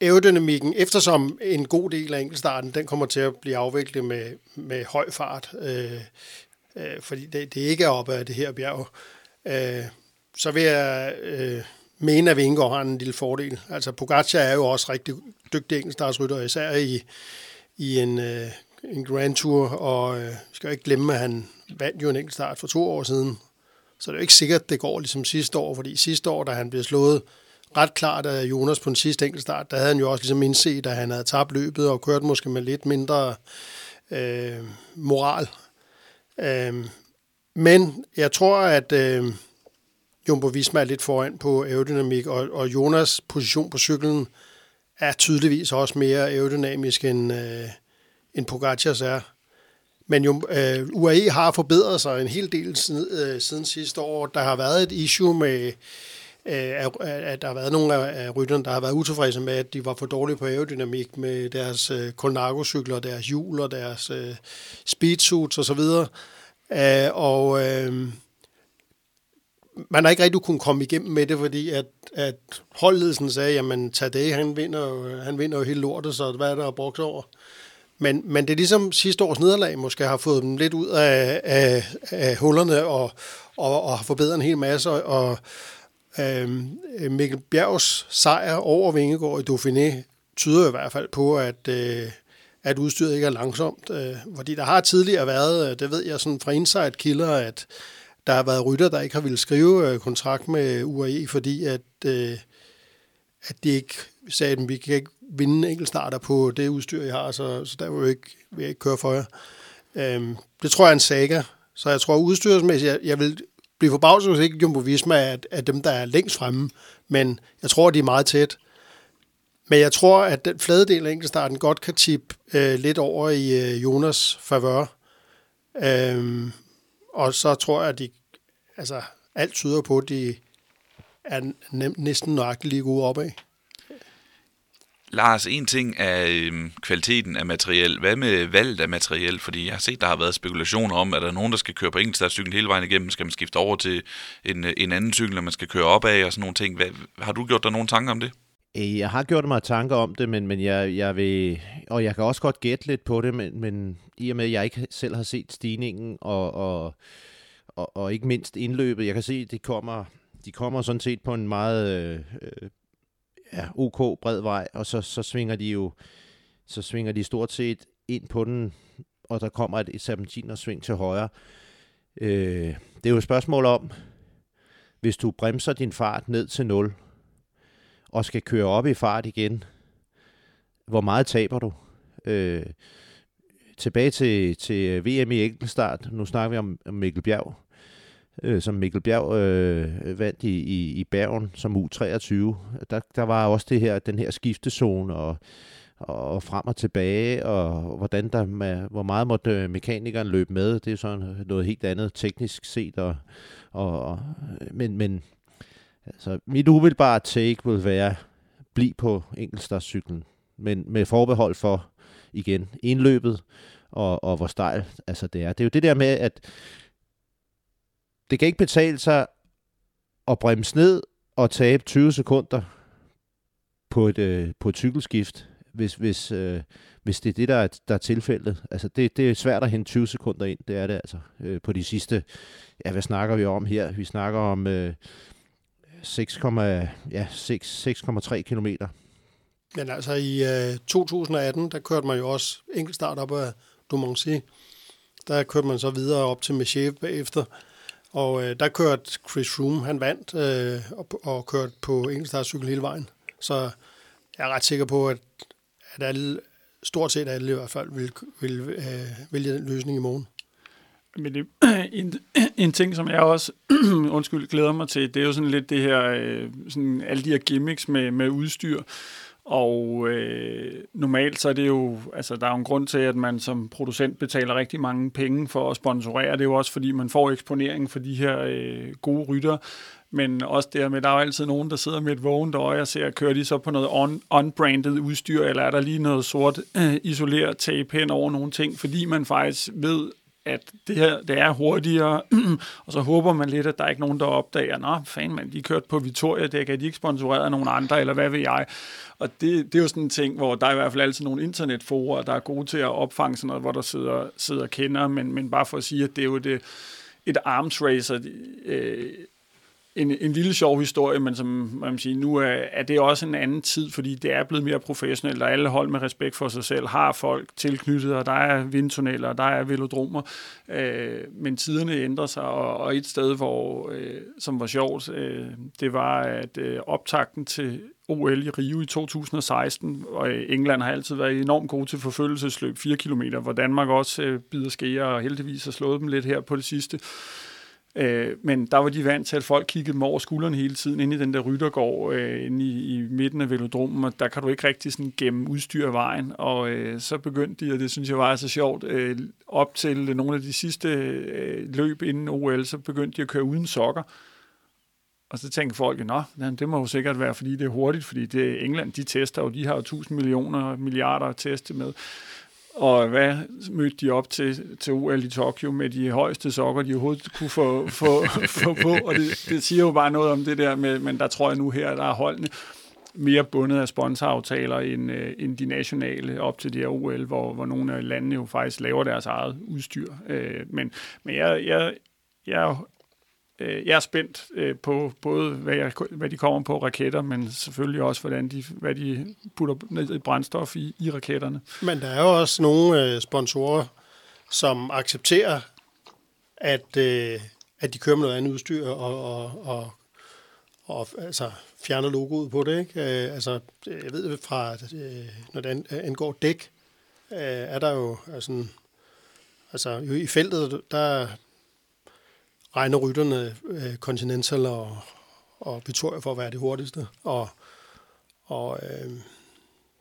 aerodynamikken, eftersom en god del af enkeltstarten, den kommer til at blive afviklet med, med høj fart, øh, øh, fordi det, det ikke er oppe af det her bjerg, øh, så vil jeg øh, mene, at Vingegaard har en lille fordel. Altså Pogacar er jo også rigtig dygtig enkeltstartsrytter, især i, i en, øh, en Grand Tour, og øh, skal jo ikke glemme, at han vandt jo en enkeltstart for to år siden. Så det er jo ikke sikkert, at det går ligesom sidste år, fordi sidste år, da han blev slået ret klart af Jonas på den sidste enkeltstart, der havde han jo også ligesom indset, at han havde tabt løbet og kørt måske med lidt mindre øh, moral Øh, men jeg tror, at øh, Jumbo Visma er lidt foran på aerodynamik, og, og Jonas position på cyklen er tydeligvis også mere aerodynamisk end, øh, end Pogacars er. Men jo, øh, UAE har forbedret sig en hel del siden, øh, siden sidste år. Der har været et issue med Øh, at der har været nogle af rytterne, der har været utilfredse med, at de var for dårlige på aerodynamik med deres øh, Colnago-cykler, deres hjul og deres øh, speedsuits osv. Øh, og øh, man har ikke rigtig kunnet komme igennem med det, fordi at, at holdledelsen sagde, jamen Tadej, han vinder, han vinder jo hele lortet, så hvad er der at brugt over? Men, men det er ligesom sidste års nederlag måske har fået dem lidt ud af, af, af hullerne og, og, og har forbedret en hel masse, og, Øhm, øh, Mikkel Bjergs sejr over Vingegaard i Dauphiné tyder i hvert fald på, at, øh, at udstyret ikke er langsomt. Øh, fordi der har tidligere været, øh, det ved jeg sådan fra inside kilder, at der har været rytter, der ikke har ville skrive øh, kontrakt med UAE, fordi at, øh, at de ikke sagde, at vi kan ikke vinde enkeltstarter på det udstyr, jeg har, så, så der vil jeg ikke, vil jeg ikke køre for jer. Øhm, det tror jeg er en saga. Så jeg tror udstyrsmæssigt, jeg, jeg vil blive forbavset, hvis ikke Jumbo Visma er, er dem, der er længst fremme. Men jeg tror, de er meget tæt. Men jeg tror, at den flade del af enkeltstarten godt kan tippe øh, lidt over i øh, Jonas favør. Øhm, og så tror jeg, at de, altså, alt tyder på, at de er næsten nøjagtigt lige gode opad. Lars, en ting er øhm, kvaliteten af materiel. Hvad med valget af materiel? Fordi jeg har set, der har været spekulationer om, at der er nogen, der skal køre på enkeltstartcyklen hele vejen igennem. Skal man skifte over til en, øh, en anden cykel, når man skal køre op af og sådan nogle ting. Hvad, har du gjort dig nogle tanker om det? Øh, jeg har gjort mig tanker om det, men, men jeg, jeg vil, og jeg kan også godt gætte lidt på det, men, men i og med, at jeg ikke selv har set stigningen, og, og, og, og ikke mindst indløbet, jeg kan se, at de kommer, de kommer sådan set på en meget øh, ja, ok bred vej, og så, så svinger de jo så svinger de stort set ind på den, og der kommer et serpentiner sving til højre. Øh, det er jo et spørgsmål om, hvis du bremser din fart ned til 0, og skal køre op i fart igen, hvor meget taber du? Øh, tilbage til, til VM i enkeltstart, nu snakker vi om, om Mikkel Bjerg, øh, som Mikkel Bjerg øh, vandt i, i, i Bergen som U23. Der, der var også det her, den her skiftezone og, og frem og tilbage, og hvordan der, med, hvor meget måtte øh, mekanikeren løbe med. Det er sådan noget helt andet teknisk set. Og, og, og, men, men altså, mit umiddelbare take vil være, bliv på enkeltstartscyklen, men med forbehold for, igen, indløbet, og, og hvor stejl altså det er. Det er jo det der med, at det kan ikke betale sig at bremse ned og tabe 20 sekunder på et, øh, på et cykelskift, hvis, hvis, øh, hvis det er det, der er, der er tilfældet. Altså det, det er svært at hente 20 sekunder ind, det er det altså. Øh, på de sidste, ja, hvad snakker vi om her? Vi snakker om øh, 6, ja, 6, 6,3 kilometer. Men altså i øh, 2018, der kørte man jo også enkeltstart op af Dumoncy. Der kørte man så videre op til Mechev bagefter. Og øh, der kørte Chris Froome, han vandt øh, og, og kørte på enkeltstartcykel hele vejen. Så jeg er ret sikker på, at, at alle, stort set alle i hvert fald vil, vil øh, vælge den løsning i morgen. Men det, (clears throat) en, en ting, som jeg også (clears throat) undskyld, glæder mig til, det er jo sådan lidt det her, øh, sådan alle de her gimmicks med, med udstyr. Og øh, normalt så er det jo, altså der er jo en grund til, at man som producent betaler rigtig mange penge for at sponsorere. Det er jo også fordi, man får eksponering for de her øh, gode rytter. Men også det med, der er jo altid nogen, der sidder med et vågent øje og ser, kører de så på noget on, unbranded udstyr, eller er der lige noget sort øh, isoleret tape hen over nogle ting, fordi man faktisk ved, at det her det er hurtigere, (clears throat) og så håber man lidt, at der er ikke nogen, der opdager, nå, fan man, de kørte på Victoria, det kan de ikke sponsoreret af nogen andre, eller hvad ved jeg. Og det, det er jo sådan en ting, hvor der er i hvert fald altid nogle internetforer, der er gode til at opfange sådan noget, hvor der sidder, sidder kender, men, men bare for at sige, at det er jo det, et arms racer, øh, en, en lille sjov historie, men som man sige, nu er, er det også en anden tid, fordi det er blevet mere professionelt, og alle hold med respekt for sig selv har folk tilknyttet, og der er vindtunneler, og der er velodromer, øh, men tiderne ændrer sig, og, og et sted, hvor, øh, som var sjovt, øh, det var, at øh, optakten til OL i Rio i 2016, og øh, England har altid været enormt gode til forfølgelsesløb 4 km, hvor Danmark også øh, bider skære, og heldigvis har slået dem lidt her på det sidste. Øh, Øh, men der var de vant til, at folk kiggede dem over skulderen hele tiden, inde i den der ryttergård, øh, inde i, i midten af velodromen, og der kan du ikke rigtig sådan gemme udstyr af vejen. Og øh, så begyndte de, og det synes jeg var så sjovt, øh, op til nogle af de sidste øh, løb inden OL, så begyndte de at køre uden sokker. Og så tænker folk, at det må jo sikkert være, fordi det er hurtigt, fordi det er England, de tester jo, de har jo 1000 millioner milliarder at teste med. Og hvad mødte de op til, til OL i Tokyo med de højeste sokker, de overhovedet kunne få, få, (laughs) få på? Og det, det siger jo bare noget om det der med, men der tror jeg nu her, der er holdene mere bundet af sponsoraftaler end, øh, end de nationale op til det her OL, hvor, hvor nogle af landene jo faktisk laver deres eget udstyr. Øh, men men jeg, jeg, jeg øh, jeg er spændt øh, på både, hvad, jeg, hvad de kommer på raketter, men selvfølgelig også, hvordan de, hvad de putter ned i brændstof i, i raketterne. Men der er jo også nogle øh, sponsorer, som accepterer, at, øh, at de kører med noget andet udstyr og, og, og, og altså, fjerner logoet på det. Ikke? Øh, altså, øh, jeg ved fra, øh, når det øh, angår dæk, øh, er der jo altså, altså jo i feltet, der, regner rytterne øh, Continental og, og Victoria for at være det hurtigste. Og, og øh,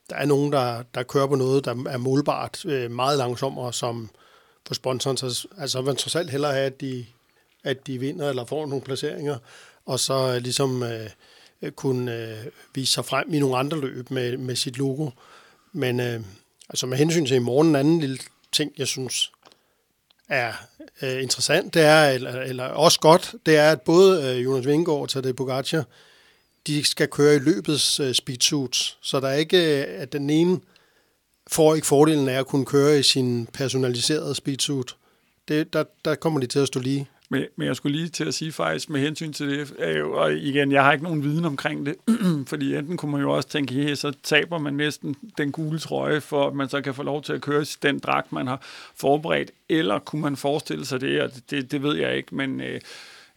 der er nogen, der, der kører på noget, der er målbart øh, meget langsommere, som for sponsoren, så, altså man trods alt hellere have, at de, at de vinder eller får nogle placeringer, og så øh, ligesom øh, kunne øh, vise sig frem i nogle andre løb med, med sit logo. Men øh, altså med hensyn til i morgen, en anden lille ting, jeg synes er øh, interessant, det er, eller, eller også godt, det er, at både øh, Jonas Vingegaard og Tadej Pogacar, de skal køre i løbets øh, speedsuits, så der er ikke, øh, at den ene får ikke fordelen af at kunne køre i sin personaliserede speedsuit. Det, der, der kommer de til at stå lige. Men, men jeg skulle lige til at sige faktisk med hensyn til det, øh, og igen, jeg har ikke nogen viden omkring det, (clears throat) fordi enten kunne man jo også tænke, hey, så taber man næsten den gule trøje, for at man så kan få lov til at køre den dragt, man har forberedt, eller kunne man forestille sig det, og det, det ved jeg ikke, men... Øh,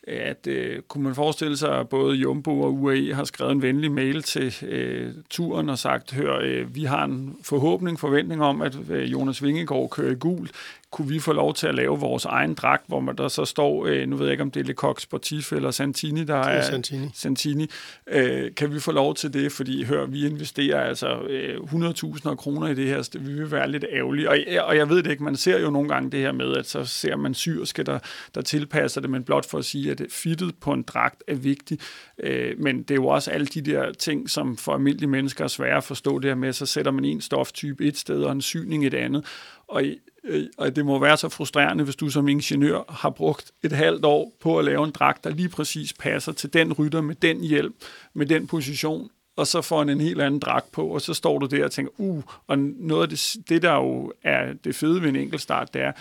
at øh, kunne man forestille sig, at både Jumbo og UAE har skrevet en venlig mail til øh, turen og sagt, hør, øh, vi har en forhåbning, forventning om, at øh, Jonas Vingegaard kører i gul kunne vi få lov til at lave vores egen dragt, hvor man der så står, øh, nu ved jeg ikke, om det er Lecoq Sportif eller Santini, der er, er Santini. Santini. Øh, kan vi få lov til det, fordi hør, vi investerer altså øh, 100.000 kroner i det her, så det, vi vil være lidt ærgerlige. Og, og jeg ved det ikke, man ser jo nogle gange det her med, at så ser man syrske, der, der tilpasser det, men blot for at sige, at fittet på en dragt er vigtigt. Øh, men det er jo også alle de der ting, som for almindelige mennesker er svære at forstå det her med, så sætter man en stoftype et sted og en syning et andet. Og Øh, og det må være så frustrerende, hvis du som ingeniør har brugt et halvt år på at lave en dragt, der lige præcis passer til den rytter med den hjælp, med den position, og så får han en helt anden dragt på, og så står du der og tænker, uh, og noget af det, det der jo er det fede ved en enkeltstart, det er,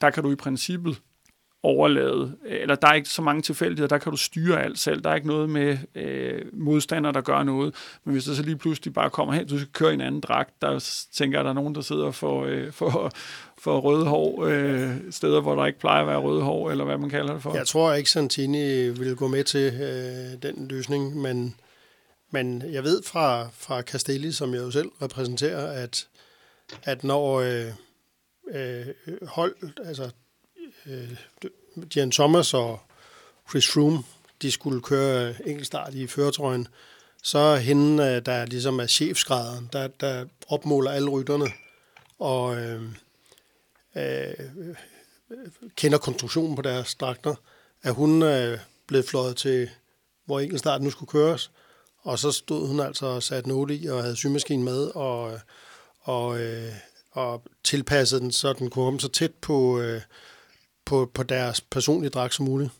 der kan du i princippet overlade, eller der er ikke så mange tilfældigheder, der kan du styre alt selv. Der er ikke noget med øh, modstandere, der gør noget. Men hvis der så lige pludselig bare kommer hen, du skal køre i en anden dragt, der tænker at der er nogen, der sidder for, øh, for, for røde hår, øh, steder, hvor der ikke plejer at være røde hår, eller hvad man kalder det for. Jeg tror ikke, Santini vil gå med til øh, den løsning, men, men jeg ved fra, fra Castelli, som jeg jo selv repræsenterer, at, at når øh, øh, hold, altså øh, Jan Thomas og Chris Froome, de skulle køre enkeltstart i føretrøjen, så hende, øh, der ligesom er chefsgraderen, der, der opmåler alle rytterne, og øh, øh, kender konstruktionen på deres dragter, at hun øh, blevet fløjet til, hvor enkeltstart nu skulle køres, og så stod hun altså og satte note i og havde symaskinen med, og, øh, og, øh, og tilpassede den, så den kunne komme så tæt på, øh, på, på deres personlige dragt som muligt.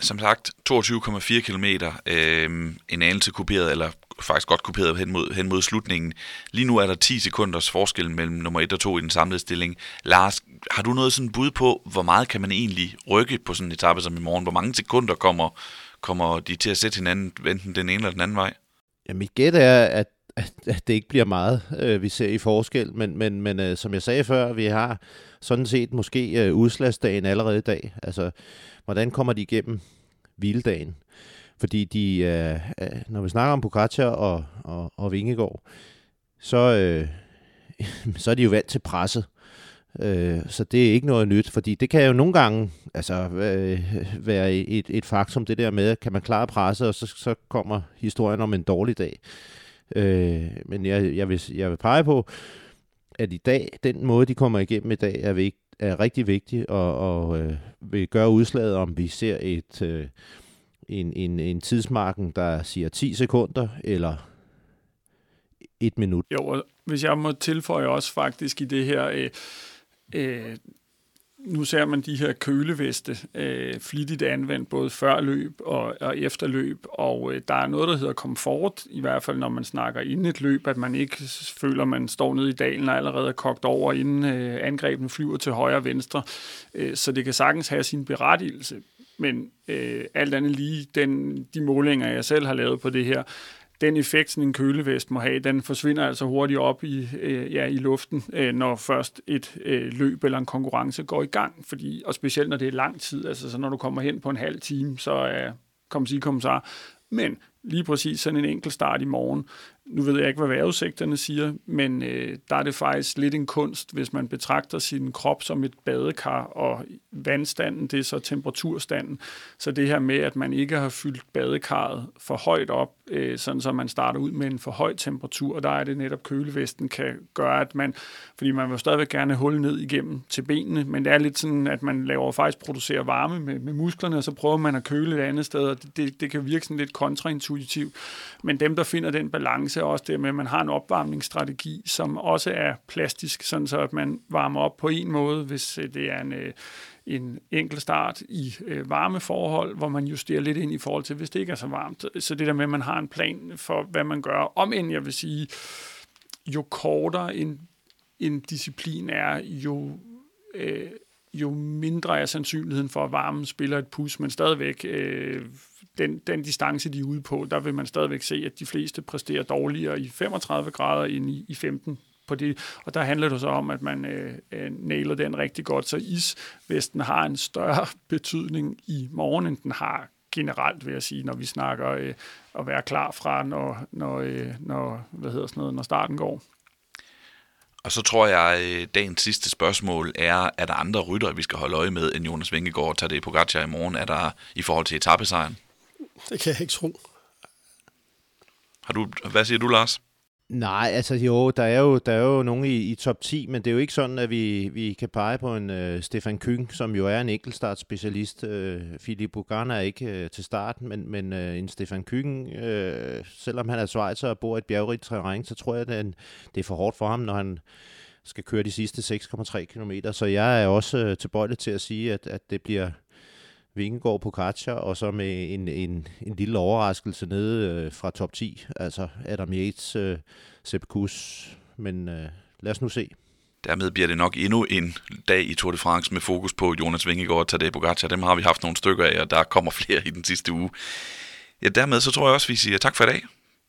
Som sagt, 22,4 km, øh, en anelse kuperet, eller faktisk godt kuperet hen mod, hen mod slutningen. Lige nu er der 10 sekunders forskel mellem nummer 1 og 2 i den samlede stilling. Lars, har du noget sådan bud på, hvor meget kan man egentlig rykke på sådan en etape som i morgen? Hvor mange sekunder kommer, kommer de til at sætte hinanden, enten den ene eller den anden vej? Ja, mit gæt er, at at, det ikke bliver meget, øh, vi ser i forskel, men, men, men øh, som jeg sagde før, vi har sådan set måske øh, udslagsdagen allerede i dag. Altså, hvordan kommer de igennem hviledagen? Fordi de, øh, øh, når vi snakker om Pogacar og, og, og Vingegaard, så, øh, (laughs) så er de jo vant til presset. Øh, så det er ikke noget nyt, fordi det kan jo nogle gange altså, øh, være et, et faktum, det der med, kan man klare presset, og så, så kommer historien om en dårlig dag. Øh, men jeg, jeg, vil, jeg vil pege på, at i dag, den måde, de kommer igennem i dag, er, vigt, er rigtig vigtig, og, og øh, vil gøre udslaget, om vi ser et, øh, en, en, en tidsmarken, der siger 10 sekunder, eller et minut. Jo, og hvis jeg må tilføje også faktisk i det her, øh, øh, nu ser man de her køleveste øh, flittigt anvendt både før løb og, og efter løb, og øh, der er noget, der hedder komfort, i hvert fald når man snakker inden et løb, at man ikke føler, man står nede i dalen og allerede er kogt over, inden øh, angrebene flyver til højre og venstre. Øh, så det kan sagtens have sin berettigelse. Men øh, alt andet lige, den, de målinger, jeg selv har lavet på det her, den effekt, sådan en kølevest må have, den forsvinder altså hurtigt op i, øh, ja, i luften, øh, når først et øh, løb eller en konkurrence går i gang. Fordi, og specielt når det er lang tid, altså så når du kommer hen på en halv time, så er kom sige, kom så. Men lige præcis sådan en enkelt start i morgen. Nu ved jeg ikke, hvad vejrudsigterne siger, men øh, der er det faktisk lidt en kunst, hvis man betragter sin krop som et badekar, og vandstanden, det er så temperaturstanden. Så det her med, at man ikke har fyldt badekarret for højt op, øh, sådan så man starter ud med en for høj temperatur, og der er det netop kølevesten kan gøre, at man, fordi man vil stadigvæk gerne hul ned igennem til benene, men det er lidt sådan, at man laver faktisk producerer varme med, med musklerne, og så prøver man at køle et andet sted, og det, det, det kan virke sådan lidt kontraintuitivt. Men dem, der finder den balance, er også det med, at man har en opvarmningsstrategi, som også er plastisk, sådan så at man varmer op på en måde, hvis øh, det er en, øh, en enkelt start i øh, varmeforhold, hvor man justerer lidt ind i forhold til, hvis det ikke er så varmt. Så det der med, at man har en plan for, hvad man gør. Om end jeg vil sige, jo kortere en, en disciplin er, jo, øh, jo mindre er sandsynligheden for, at varmen spiller et pus, men stadigvæk øh, den, den distance, de er ude på, der vil man stadigvæk se, at de fleste præsterer dårligere i 35 grader end i, i 15 på det, og der handler det så om, at man øh, øh, nailer den rigtig godt, så isvesten har en større betydning i morgen, end den har generelt, vil jeg sige, når vi snakker øh, at være klar fra, når, når, øh, når, hvad hedder sådan noget, når starten går. Og så tror jeg, at øh, dagens sidste spørgsmål er, er der andre rytter, vi skal holde øje med, end Jonas Vingegaard tager det på Pogacar i morgen? Er der i forhold til etappesejren? Det kan jeg ikke tro. Har du, hvad siger du, Lars? Nej, altså jo, der er jo, der er jo nogen i, i top 10, men det er jo ikke sådan, at vi, vi kan pege på en øh, Stefan Kyng, som jo er en enkeltstartsspecialist. Øh, Philip Bugana er ikke øh, til start, men, men øh, en Stefan Kyng, øh, selvom han er svejser og bor i et bjergrigt terræn, så tror jeg, at det er for hårdt for ham, når han skal køre de sidste 6,3 km. Så jeg er også øh, tilbøjelig til at sige, at, at det bliver Vingegaard på Katja, og så med en, en, en lille overraskelse nede øh, fra top 10, altså Adam Yates, øh, Sepp Kuss, men øh, lad os nu se. Dermed bliver det nok endnu en dag i Tour de France med fokus på Jonas Vingegaard og Tadej Pogacar. Dem har vi haft nogle stykker af, og der kommer (laughs) flere i den sidste uge. Ja, dermed så tror jeg også, vi siger tak for i dag.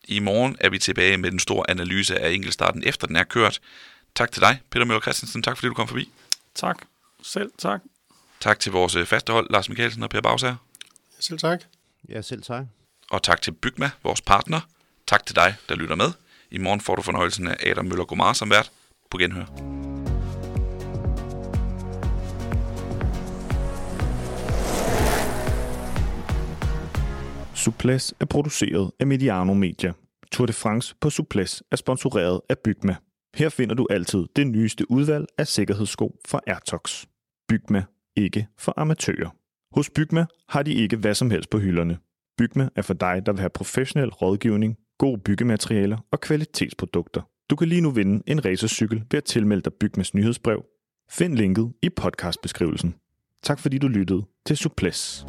I morgen er vi tilbage med den store analyse af enkeltstarten, efter den er kørt. Tak til dig, Peter Møller Christensen. Tak fordi du kom forbi. Tak. Selv tak. Tak til vores øh, faste hold, Lars Mikkelsen og Per Bagsager. Selv tak. Ja, selv tak. Og tak til Bygma, vores partner. Tak til dig, der lytter med. I morgen får du fornøjelsen af Adam Møller Gomar som vært. På genhør. Suples er produceret af Mediano Media. Tour de France på Suples er sponsoreret af Bygma. Her finder du altid det nyeste udvalg af sikkerhedssko fra Airtox. Bygma ikke for amatører. Hos Bygma har de ikke hvad som helst på hylderne. Bygma er for dig, der vil have professionel rådgivning, gode byggematerialer og kvalitetsprodukter. Du kan lige nu vinde en racercykel ved at tilmelde dig Bygmas nyhedsbrev. Find linket i podcastbeskrivelsen. Tak fordi du lyttede til Suples.